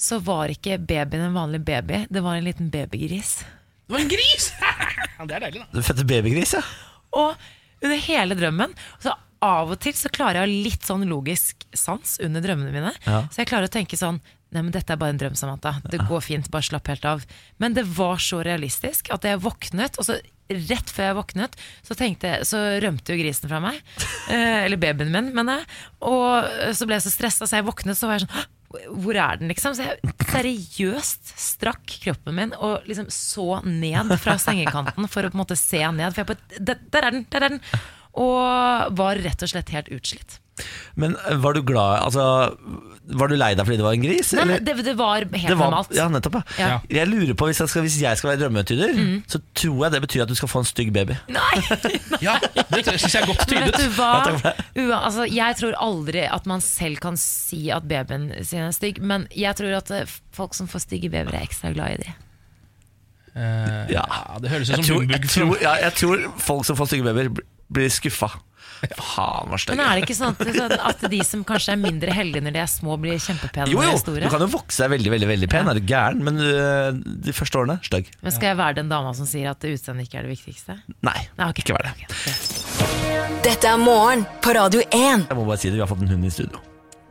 så var ikke babyen en vanlig baby, det var en liten babygris. Det var en gris! det er deilig, da. Du fødte babygris, ja. Og under hele drømmen så av og til så klarer jeg litt sånn logisk sans under drømmene mine. Ja. Så jeg klarer å tenke sånn Nei, men dette er bare en drøm, Samantha. Det går fint, bare slapp helt av. Men det var så realistisk at jeg våknet, og så rett før jeg våknet, så, tenkte, så rømte jo grisen fra meg. Eh, eller babyen min, mener jeg. Og så ble jeg så stressa, så jeg våknet, så var jeg sånn hvor er den, liksom? Så jeg seriøst strakk kroppen min og liksom så ned fra sengekanten for å på en måte se ned. For jeg på, "Der- Der er den! Der er den! Og var rett og slett helt utslitt. Men eh, var du glad Altså, var du lei deg fordi det var en gris? Nei, eller? det, det var helt Det var, normalt. ja, nettopp, ja. Ja. Jeg lurer på, hvis jeg skal, hvis jeg skal være drømmetyder, så tror jeg det betyr at du skal få en stygg baby. Ja, Det syns jeg er godt tydet. vet du hva? Ua, altså, jeg tror aldri at man selv kan si at babyen sin er stygg, men jeg tror at eh, folk som får stygge babyer, er ekstra glad i de. Uh, Ja. ja, det høres ut som humbug. jeg, tror, ja, jeg tror folk som får stygge babyer, blir skuffa. Faen, var stygge. Men er det ikke sånn at, at de som kanskje er mindre heldige når de er små, blir kjempepene Jo, når de jo, er store? du kan jo vokse deg veldig veldig, veldig pen, er du gæren? Men uh, de første årene stygg. Men skal jeg være den dama som sier at utseendet ikke er det viktigste? Nei, Nei, okay. ikke vær det. Dette er morgen på Radio 1. Jeg må bare si det, vi har fått en hund i studio.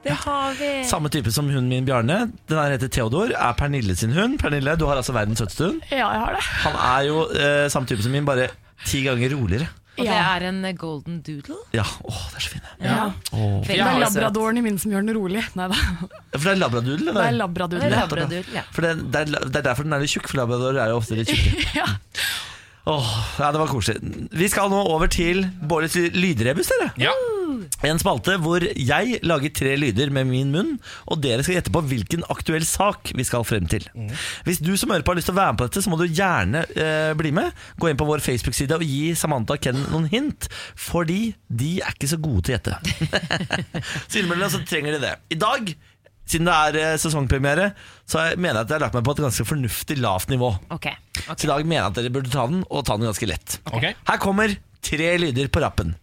Det har vi. Samme type som hunden min Bjarne. Den her heter Theodor. Er Pernille sin hund. Pernille, du har altså verdens søteste hund. Ja, jeg har det. Han er jo eh, samme type som min, bare ti ganger roligere. Og det er en eh, golden doodle. Ja, åh, det er så fin Ja. Åh. Det er labradoren i min som gjør den rolig. Nei da. For det er labradoodle? Det er Det er labradoodle. labradoodle, ja. For det, det, er, det er derfor den er litt tjukk, for labradorer er jo ofte litt tjukke. Ja. Åh, ja, det var koselig. Vi skal nå over til Bårds lydrebus, dere. Ja. En spalte hvor jeg lager tre lyder med min munn, og dere skal gjette på hvilken aktuell sak vi skal frem til. Hvis du som hører på har lyst til å være med på dette, så må du gjerne eh, bli med. Gå inn på vår Facebook-side og gi Samantha og Ken noen hint, fordi de er ikke så gode til å gjette. så innimellom så trenger de det. I dag, siden det er eh, sesongpremiere, så jeg mener jeg at jeg har lagt meg på et ganske fornuftig lavt nivå. Okay. Okay. Så i dag mener jeg at dere burde ta den, og ta den ganske lett. Okay. Her kommer tre lyder på rappen.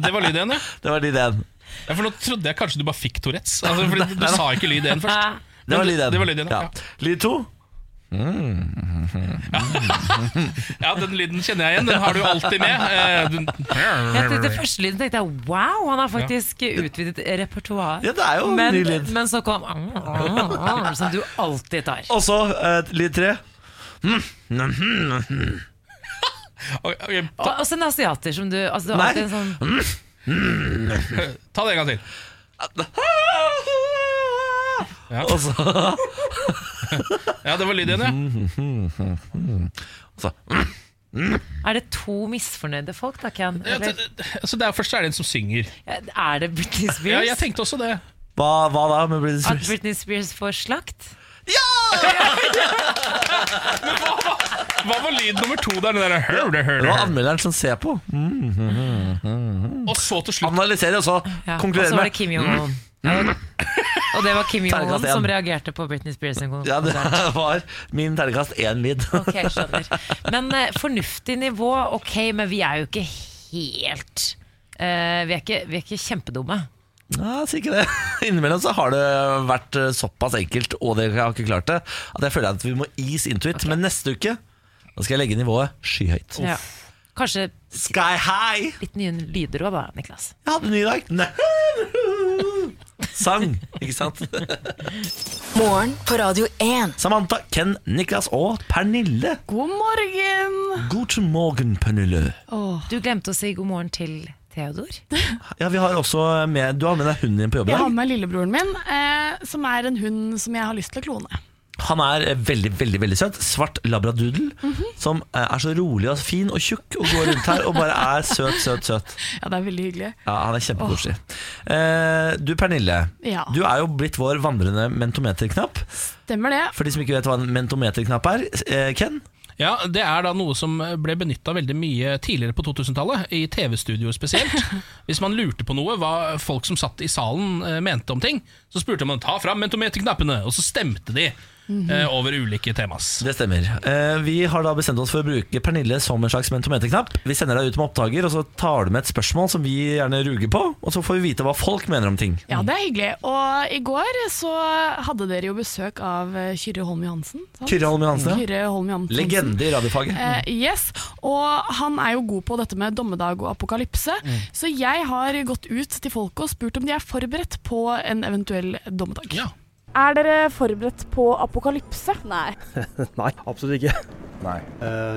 Det var lyd igjen, ja. Det var lyd én. ja. For nå trodde jeg kanskje du bare fikk Tourettes. Altså, fordi du sa ikke lyd igjen først. Det var lyd én. Det var lyd igjen, ja. Lyd to. Ja, den lyden kjenner jeg igjen. Den har du alltid med. Etter du- første lyden tenkte jeg wow, han har faktisk utvidet repertoar. Ja, det er jo en men, ny lyd. men så kom Som du alltid tar. Og så uh, lyd tre. Ok, ok, Og, og så en asiater som du altså, Nei. alltid sånn, ta det en gang til. Ja. Og så, Ja, det var lyd igjen, ja. og så Er det to misfornøyde folk, da, Ken? ja det, det- altså, det er Først er det en som synger. er det Britney Spears? Ja, jeg tenkte også det. hva, hva da med Britney Spears? At Britney Spears får slakt? Ja! Hva var lyd nummer to der? Der, hør, det, hør, Det det, var anmelderen som ser på. Og så til slutt Analyserer og så Ja. Og så var det Kim Jong-un. Og- det var Kim Jong-un som reagerte på Britney Spears sin konsert. Ja, det var min terningkast én-lyd. Ok, skjønner. Men uh, fornuftig nivå, ok, men vi er jo ikke helt uh, vi, er ikke, vi er ikke kjempedumme. Ja, si ikke det. Innimellom så har det vært eh, såpass enkelt, og dere har ikke klart det, at jeg føler at vi må ease into it. Men neste uke da skal jeg legge nivået skyhøyt. Ja. Kanskje Sky high! litt nye lyder òg, da, Niklas. Jeg hadde en ny dag. Nei. Sang, ikke sant? Morgen på Radio 1. Samantha, Ken, Niklas og Pernille. God morgen! God morgen, Pernille. Du glemte å si god morgen til Theodor. Ja, vi har også med, Du har med deg hunden din på jobb i Jeg har dag. med lillebroren min, eh, som er en hund som jeg har lyst til å klone. Han er eh, veldig veldig, veldig søt. Svart labradoodle. Som eh, er så rolig og fin og tjukk og går rundt her og bare er søt, søt, søt. Ja, det er veldig hyggelig. Ja, Han er kjempekoselig. Eh, du Pernille, Ja. du er jo blitt vår vandrende mentometerknapp. Stemmer det. For de som ikke vet hva en mentometerknapp er, eh, Ken? Ja, Det er da noe som ble benytta veldig mye tidligere på 2000-tallet, i TV-studio spesielt. Hvis man lurte på noe, hva folk som satt i salen eh, mente om ting, så spurte man ta fram mentometerknappene, og så stemte de eh, over ulike temas. Det stemmer. Eh, vi har da bestemt oss for å bruke Pernille som en slags mentometerknapp. Vi sender deg ut med oppdager, og så tar du med et spørsmål som vi gjerne ruger på, og så får vi vite hva folk mener om ting. Ja, det er hyggelig. Og i går så hadde dere jo besøk av Kyrre Holm Johansen. Kyrre Holm Johansen, ja. Kyrre Holm Johansen. Legende i radiofaget. Eh, yes, og han er jo god på dette med dommedag og apokalypse. Mm. Så jeg har gått ut til folket og spurt om de er forberedt på en eventuell dommedag. Ja. Er dere forberedt på apokalypse? Nei. Nei, absolutt ikke. Nei.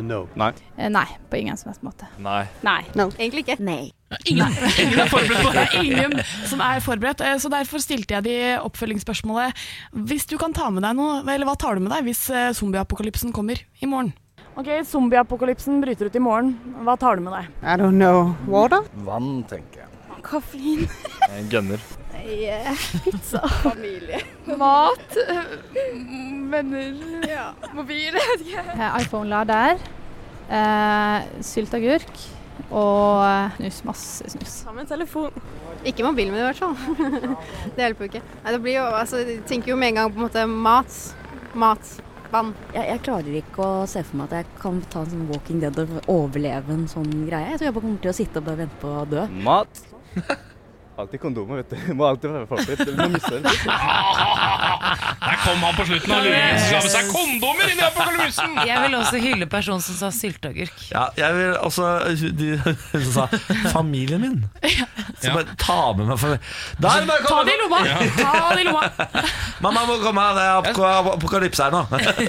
no. Nei. Uh, Nei, på ingen som helst måte. Nei. Nei. Egentlig ikke. Nei. Ingen, ingen er forberedt på Det ingen som er forberedt, eh, så derfor stilte jeg de oppfølgingsspørsmålet. Hvis du kan ta med deg noe, eller hva tar du med deg hvis zombieapokalypsen kommer i morgen? Ok, Zombieapokalypsen bryter ut i morgen. Hva tar du med deg? I don't know. Water? Vann, tenker jeg. Kaffein. En gunner. Pizza. Familie. Mat. Venner. Mobil. iPhone-lader. Eh, sylteagurk. Og snus. Masse snus. Ta med en telefon. Ikke mobil med det, i hvert fall. det hjelper jo ikke. Nei, det blir jo, altså, jeg tenker jo med en gang på en måte mat. Mat. Vann. Jeg, jeg klarer ikke å se for meg at jeg kan ta en sånn Walking Dead og overleve en sånn greie. Jeg tror jeg bare kommer til å sitte og bare vente på å dø. Mat. Alltid kondomer, vet du. Må alltid være forberedt. Du må miste den. Der kom han på slutten av luringen som skal med seg kondomer inn i apokalypsen! Jeg vil også hylle personen som sa sylteagurk. Ja, jeg vil også De som sa 'familien min'. Så bare ta med meg familien. Der, bare Ta det i lomma! Ta det i lomma! Mamma må komme, det er apok- apokalypse her nå.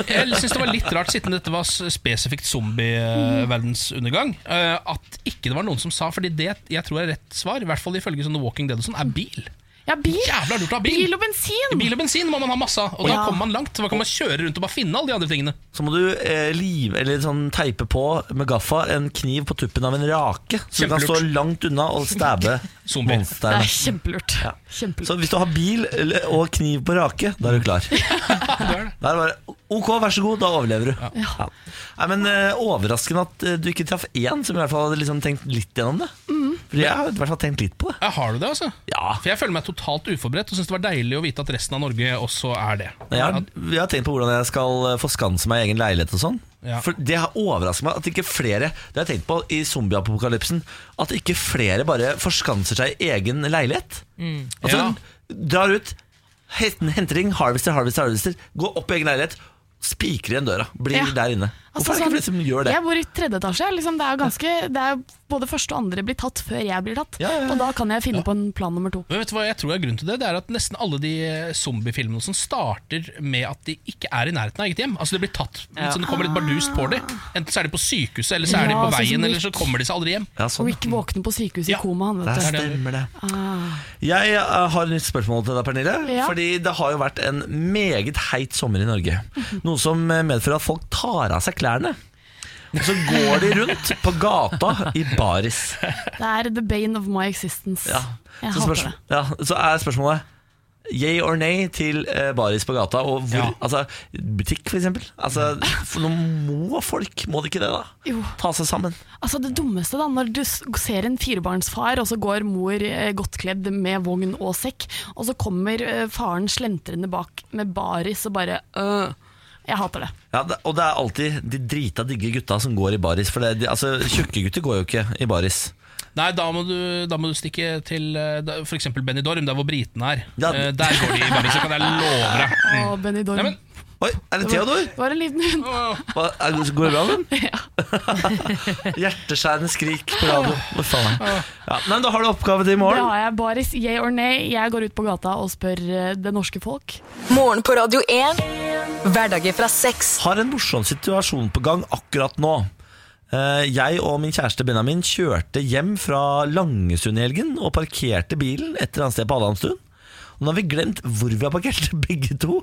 Jeg syns det var litt rart, siden dette var spesifikt zombie-verdens undergang, eh, at ikke det var noen som sa Fordi det jeg tror er rett svar, i hvert fall ifølge sånne Walking Dead og sånn, er bil. Ja, bil. Jævla lurt å ha bil. Bil og bensin! Bil og bensin må man ha masse av, og da Ja. kommer man langt. Da kan man kjøre rundt og bare finne alle de andre tingene. Så må du eh, live, eller sånn teipe på med gaffa en kniv på tuppen av en rake, så du kan stå langt unna og stabbe monsteret. Det er kjempelurt. Ja. kjempelurt. Så hvis du har bil eller- og kniv på rake, da er du klar. Da er det bare Ok, vær så god, da overlever du. Ja. Nei, men eh, Overraskende at eh, du ikke traff én som i hvert fall hadde liksom tenkt litt gjennom det. For jeg har i hvert fall tenkt litt på det. Ja, har du det, altså? Ja. For jeg føler meg totalt uforberedt og syns det var deilig å vite at resten av Norge også er det. Jeg har, jeg har tenkt på hvordan jeg skal eh, forskanse meg i egen leilighet og sånn. Ja. For Det har overrasket meg at ikke flere Det har jeg tenkt på i zombieapokalypsen. At ikke flere bare forskanser seg i egen leilighet. Altså Ja. Drar ut, henter ting, harvester, harvester, harvester, går opp i egen leilighet, spikrer igjen døra, blir Ja. der inne. Altså, Hvorfor er det ikke flere som gjør det? Jeg bor i tredje etasje. Liksom, det er ganske, det er både første og andre blir tatt før jeg blir tatt. Ja, ja, ja. Og da kan jeg finne på en plan nummer to. Men vet du hva jeg tror er grunnen til det? Det er at Nesten alle de eh, zombiefilmene som starter med at de ikke er i nærheten av eget hjem. Altså De blir tatt, Ja. så det kommer litt bardust på dem. Enten så er de på sykehuset, eller så er de på veien, sånn, eller så kommer de seg aldri hjem. Ja, sånn. Rick våkner på sykehuset Ja. i koma, han, vet det stemmer det. Ah. Jeg eh, har et nytt spørsmål til deg, Pernille. Ja. Fordi det har jo vært en meget heit sommer i Norge. Noe som medfører at folk tar av seg klærne. Og så går de rundt på gata i baris. Det er the bane of my existence. Ja. Jeg Så, hater det. ja, så er spørsmålet Yay or nay til eh, baris på gata? Og hvor, Ja. altså, butikk, eksempel. Altså, for nå må folk, må de ikke det, da? Jo. Ta seg sammen. Altså Det dummeste, da, når du s- ser en firebarnsfar, og så går mor eh, godt kledd med vogn og sekk, og så kommer eh, faren slentrende bak med baris og bare øh. Jeg hater det. Ja, og det er alltid de drita digge gutta som går i baris. For det, de, altså, Tjukke gutter går jo ikke i baris. Nei, da må du, da må du stikke til f.eks. for eksempel Benidorm, der hvor britene er. Ja. Eh, Der går de bare, så kan jeg love deg. Mm. Å, Benidorm. Nei, men, Oi, er det Theodor? Det var en liten hund. Hva, er, går det bra med den? Ja. Hjerteskjærende skrik på radio. Ja, nei, da har du oppgave til i Det morgen. har jeg. Baris, yay or nay. Jeg går ut på gata og spør eh, det norske folk. Morgen på Radio 1. Hverdager fra sex. Har en morsom situasjon på gang akkurat nå. Eh, Jeg og min kjæreste Benjamin kjørte hjem fra Langesund i helgen og parkerte bilen et eller annet sted på Adamstuen. Og nå har vi glemt hvor vi har parkert, begge to,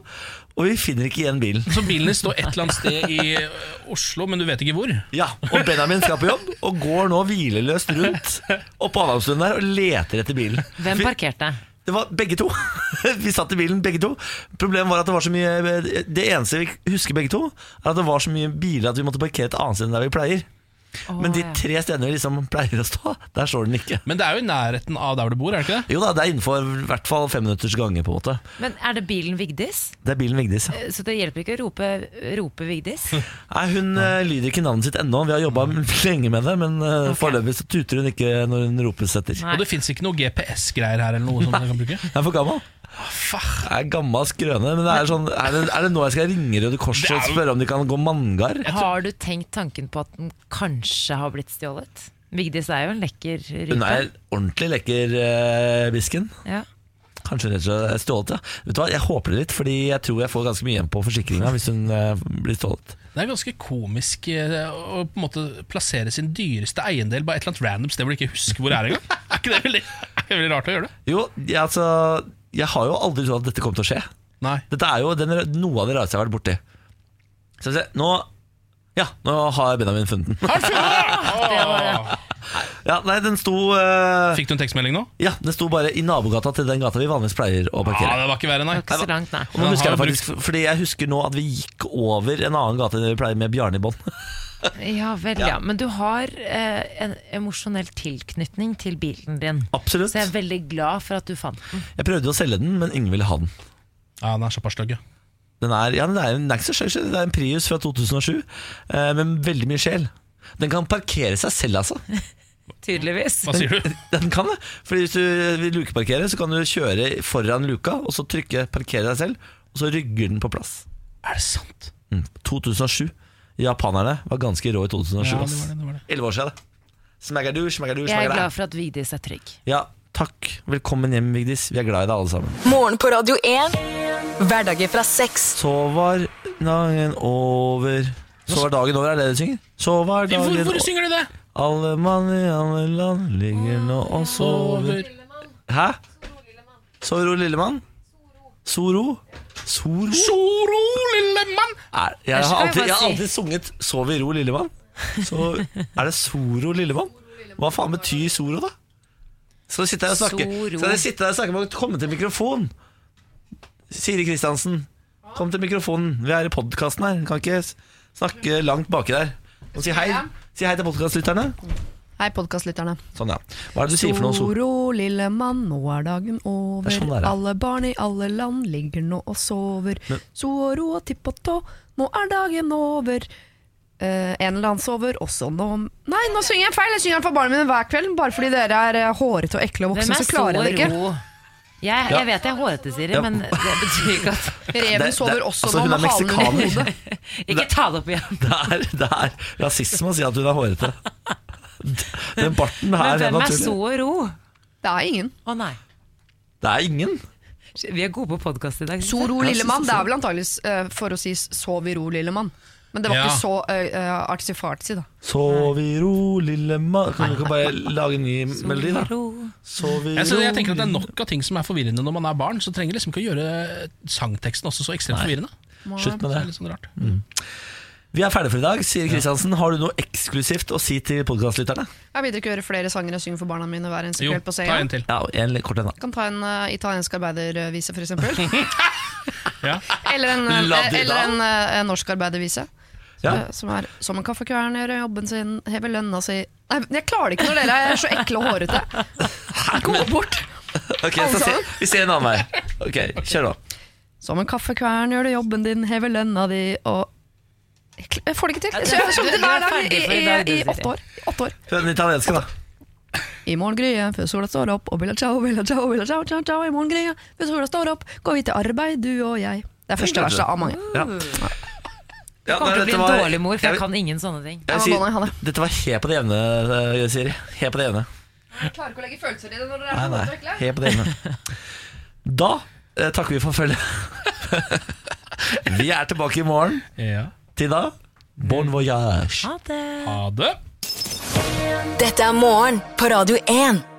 og vi finner ikke igjen bilen. så bilen står et eller annet sted i eh, Oslo, men du vet ikke hvor. Ja, Og Benjamin skal på jobb og går nå hvileløst rundt oppå Adamstuen der og leter etter bilen. Hvem parkerte? Det var begge to. Vi satt i bilen begge to. Problemet var at det var så mye Det eneste vi husker begge to, er at det var så mye biler at vi måtte parkere et annet sted enn der vi pleier. Men de tre stedene vi liksom pleier å stå, der står den ikke. Men det er jo i nærheten av der du bor, er det ikke det? Jo da, det er innenfor i hvert fall fem minutters gange. på en måte Men er det bilen Vigdis? Det er bilen Vigdis. ja. Eh, Så det hjelper ikke å rope, rope Vigdis? Nei, Hun eh, lyder ikke navnet sitt ennå. Vi har jobba lenge med det, men uh, foreløpig så tuter hun ikke når hun ropes etter. Nei. Og det fins ikke noe GPS-greier her eller noe som jeg kan bruke? Jeg er for gammel. Jeg er gammel skrøne. Men det er, sånn, er, det, er det nå jeg skal ringe Røde Kors er og spørre om de kan gå manngard? Har du tenkt tanken på at den kanskje har blitt stjålet? Vigdis er jo en lekker rype. Hun er ordentlig lekker, uh, bisken. Ja. Kanskje rett og slett er stjålet, ja. Vet du hva, Jeg håper det litt, fordi jeg tror jeg får ganske mye igjen på forsikringa hvis hun uh, blir stjålet. Det er ganske komisk eh, å på en måte plassere sin dyreste eiendel på et eller annet random sted hvor du ikke husker hvor det er engang. Er ikke det veldig, er det veldig rart å gjøre det? Jo, ja, altså Jeg har jo aldri trodd at dette kom til å skje. Nei. Dette er jo den, noe av det rareste jeg har vært borti. Skal vi se, nå Ja, nå har Benjamin funnet den. Har du funnet det? Det var det. Ja, nei, den sto eh, Fikk du en tekstmelding nå? Ja, den sto bare i nabogata til den gata vi vanligvis pleier å Ja, parkere. det var ikke verre, nei. Ikke så langt, nei. Og nå husker jeg det faktisk, fordi jeg husker nå at vi gikk over en annen gate enn vi pleier med Bjarne i bånn. Ja vel, ja. Men du har eh, en emosjonell tilknytning til bilen din. Absolutt. Så jeg er veldig glad for at du fant den. Jeg prøvde å selge den, men ingen ville ha den. Ja, den er såpass stygg, ja. Den er, ja, den er, den er ikke så stygg, det er en Prius fra 2007, eh, men veldig mye sjel. Den kan parkere seg selv, altså. Tydeligvis. Hva sier du? Den kan det. Fordi Hvis du vil lukeparkere, så kan du kjøre foran luka, og så trykke 'parkere deg selv', og så rygger den på plass. Er det sant? Mm. 2007. Japanerne var ganske rå i 2007. Ja, det var det, det var det. Elleve år siden. det. Smaggadu, smaggadu, Jeg er glad for at Vigdis er trygg. Ja, takk. Velkommen hjem, Vigdis. Vi er glad i deg, alle sammen. Morgen på Radio 1. Hverdager fra seks. Så var dagen over Så var dagen over, er det det du synger? Så var dagen over Hvorfor synger du det? Alle mann i alle land ligger nå og sover Hæ? Sover Ole Lillemann? Soro? Soro? Soro, lille mann! Jeg, jeg, har alltid, jeg har alltid sunget Sov i ro, Lillemann. Så er det Soro Lillemann? Hva faen betyr Soro, da? Skal du sitte her og snakke Skal dere sitte her og snakke med å komme til mikrofon? Siri Kristiansen, kom til mikrofonen. Vi er i podkasten her. Kan ikke snakke langt baki der. Og si hei. Si hei til podkastlytterne. Hei, podkastlytterne. Sånn, ja. Hva er det du sier for noe? Soro? Lille mann, nå er dagen over. Det er sånn det er, ja. Alle barn i alle land ligger nå og sover. Men- Soro og tipp og tå, nå er dagen over. Eh, en eller annen sover også nå Nei, nå synger jeg feil! Jeg synger den for barna mine hver kveld. Bare fordi dere er eh, hårete og ekle og voksne, så klarer jeg det ikke. Jeg, jeg vet jeg er hårete, Siri, Ja. men det betyr ikke at Reven Det- sover det- også altså, nå med halen i hodet. Ikke ta det opp igjen. Det er, det er rasisme å si at hun er hårete. Den barten her Men hvem er er så ro? Det er ingen. Å nei. Det er ingen. Vi er gode på podkast i dag. Så ro Soro, lille mann. det er vel antakeligvis uh, for å si 'sov i ro, lille mann'. Men det var Ja. ikke så uh, artsy-fartsy, da. Sov i ro, lille mann Kan du ikke bare lage en ny melodi, da? Sov i ro. så ro jeg tenker at Det er nok av ting som er forvirrende når man er barn. Så trenger liksom ikke å gjøre sangteksten også så ekstremt forvirrende. Slutt med Det det er litt sånn rart. Vi er ferdige for i dag. Sier Kristiansen, har du noe eksklusivt å si til podkastlytterne? Jeg vil ikke høre flere sanger jeg synger for barna mine hver eneste kveld på ta en til. Ja, en kort en, da. Kan ta en uh, italiensk arbeidervise, for eksempel. Ja. Eller en, eh, eller en, uh, norsk arbeidervise. Ja. Eh, Som er 'Som en kaffekvern gjør jobben sin, hever lønna si' Nei, jeg klarer det ikke når dere er så ekle og hårete. Gå bort! Ok, så se. Vi ser en annen vei. Ok, Kjør, da. Som en kaffekvern gjør du jobben din, hever lønna di og Jeg får det ikke til. Ja, Så jeg det hver er dag i, i, i åtte år. Åtte år. Hør den italienske, da. I morgengryet før sola står opp, og billa ciao, billa ciao, billa ciao, ciao, ciao. I morgengryet før sola står opp, går vi til arbeid, du og jeg. Det er første verset av mange. Ja. Jeg kommer til å bli en dårlig mor, for jeg jeg, kan ingen sånne ting. Ja, det. Dette var helt på det jevne, eh, Siri. Helt på det jevne. Jeg klarer ikke å legge følelser i det når dere Nei, nei, helt på det jevne. Da eh, takker vi for følget. vi er tilbake i morgen. Ja. Til da, bon voyage. Ha det. Ha det. Dette er morgen på Radio 1.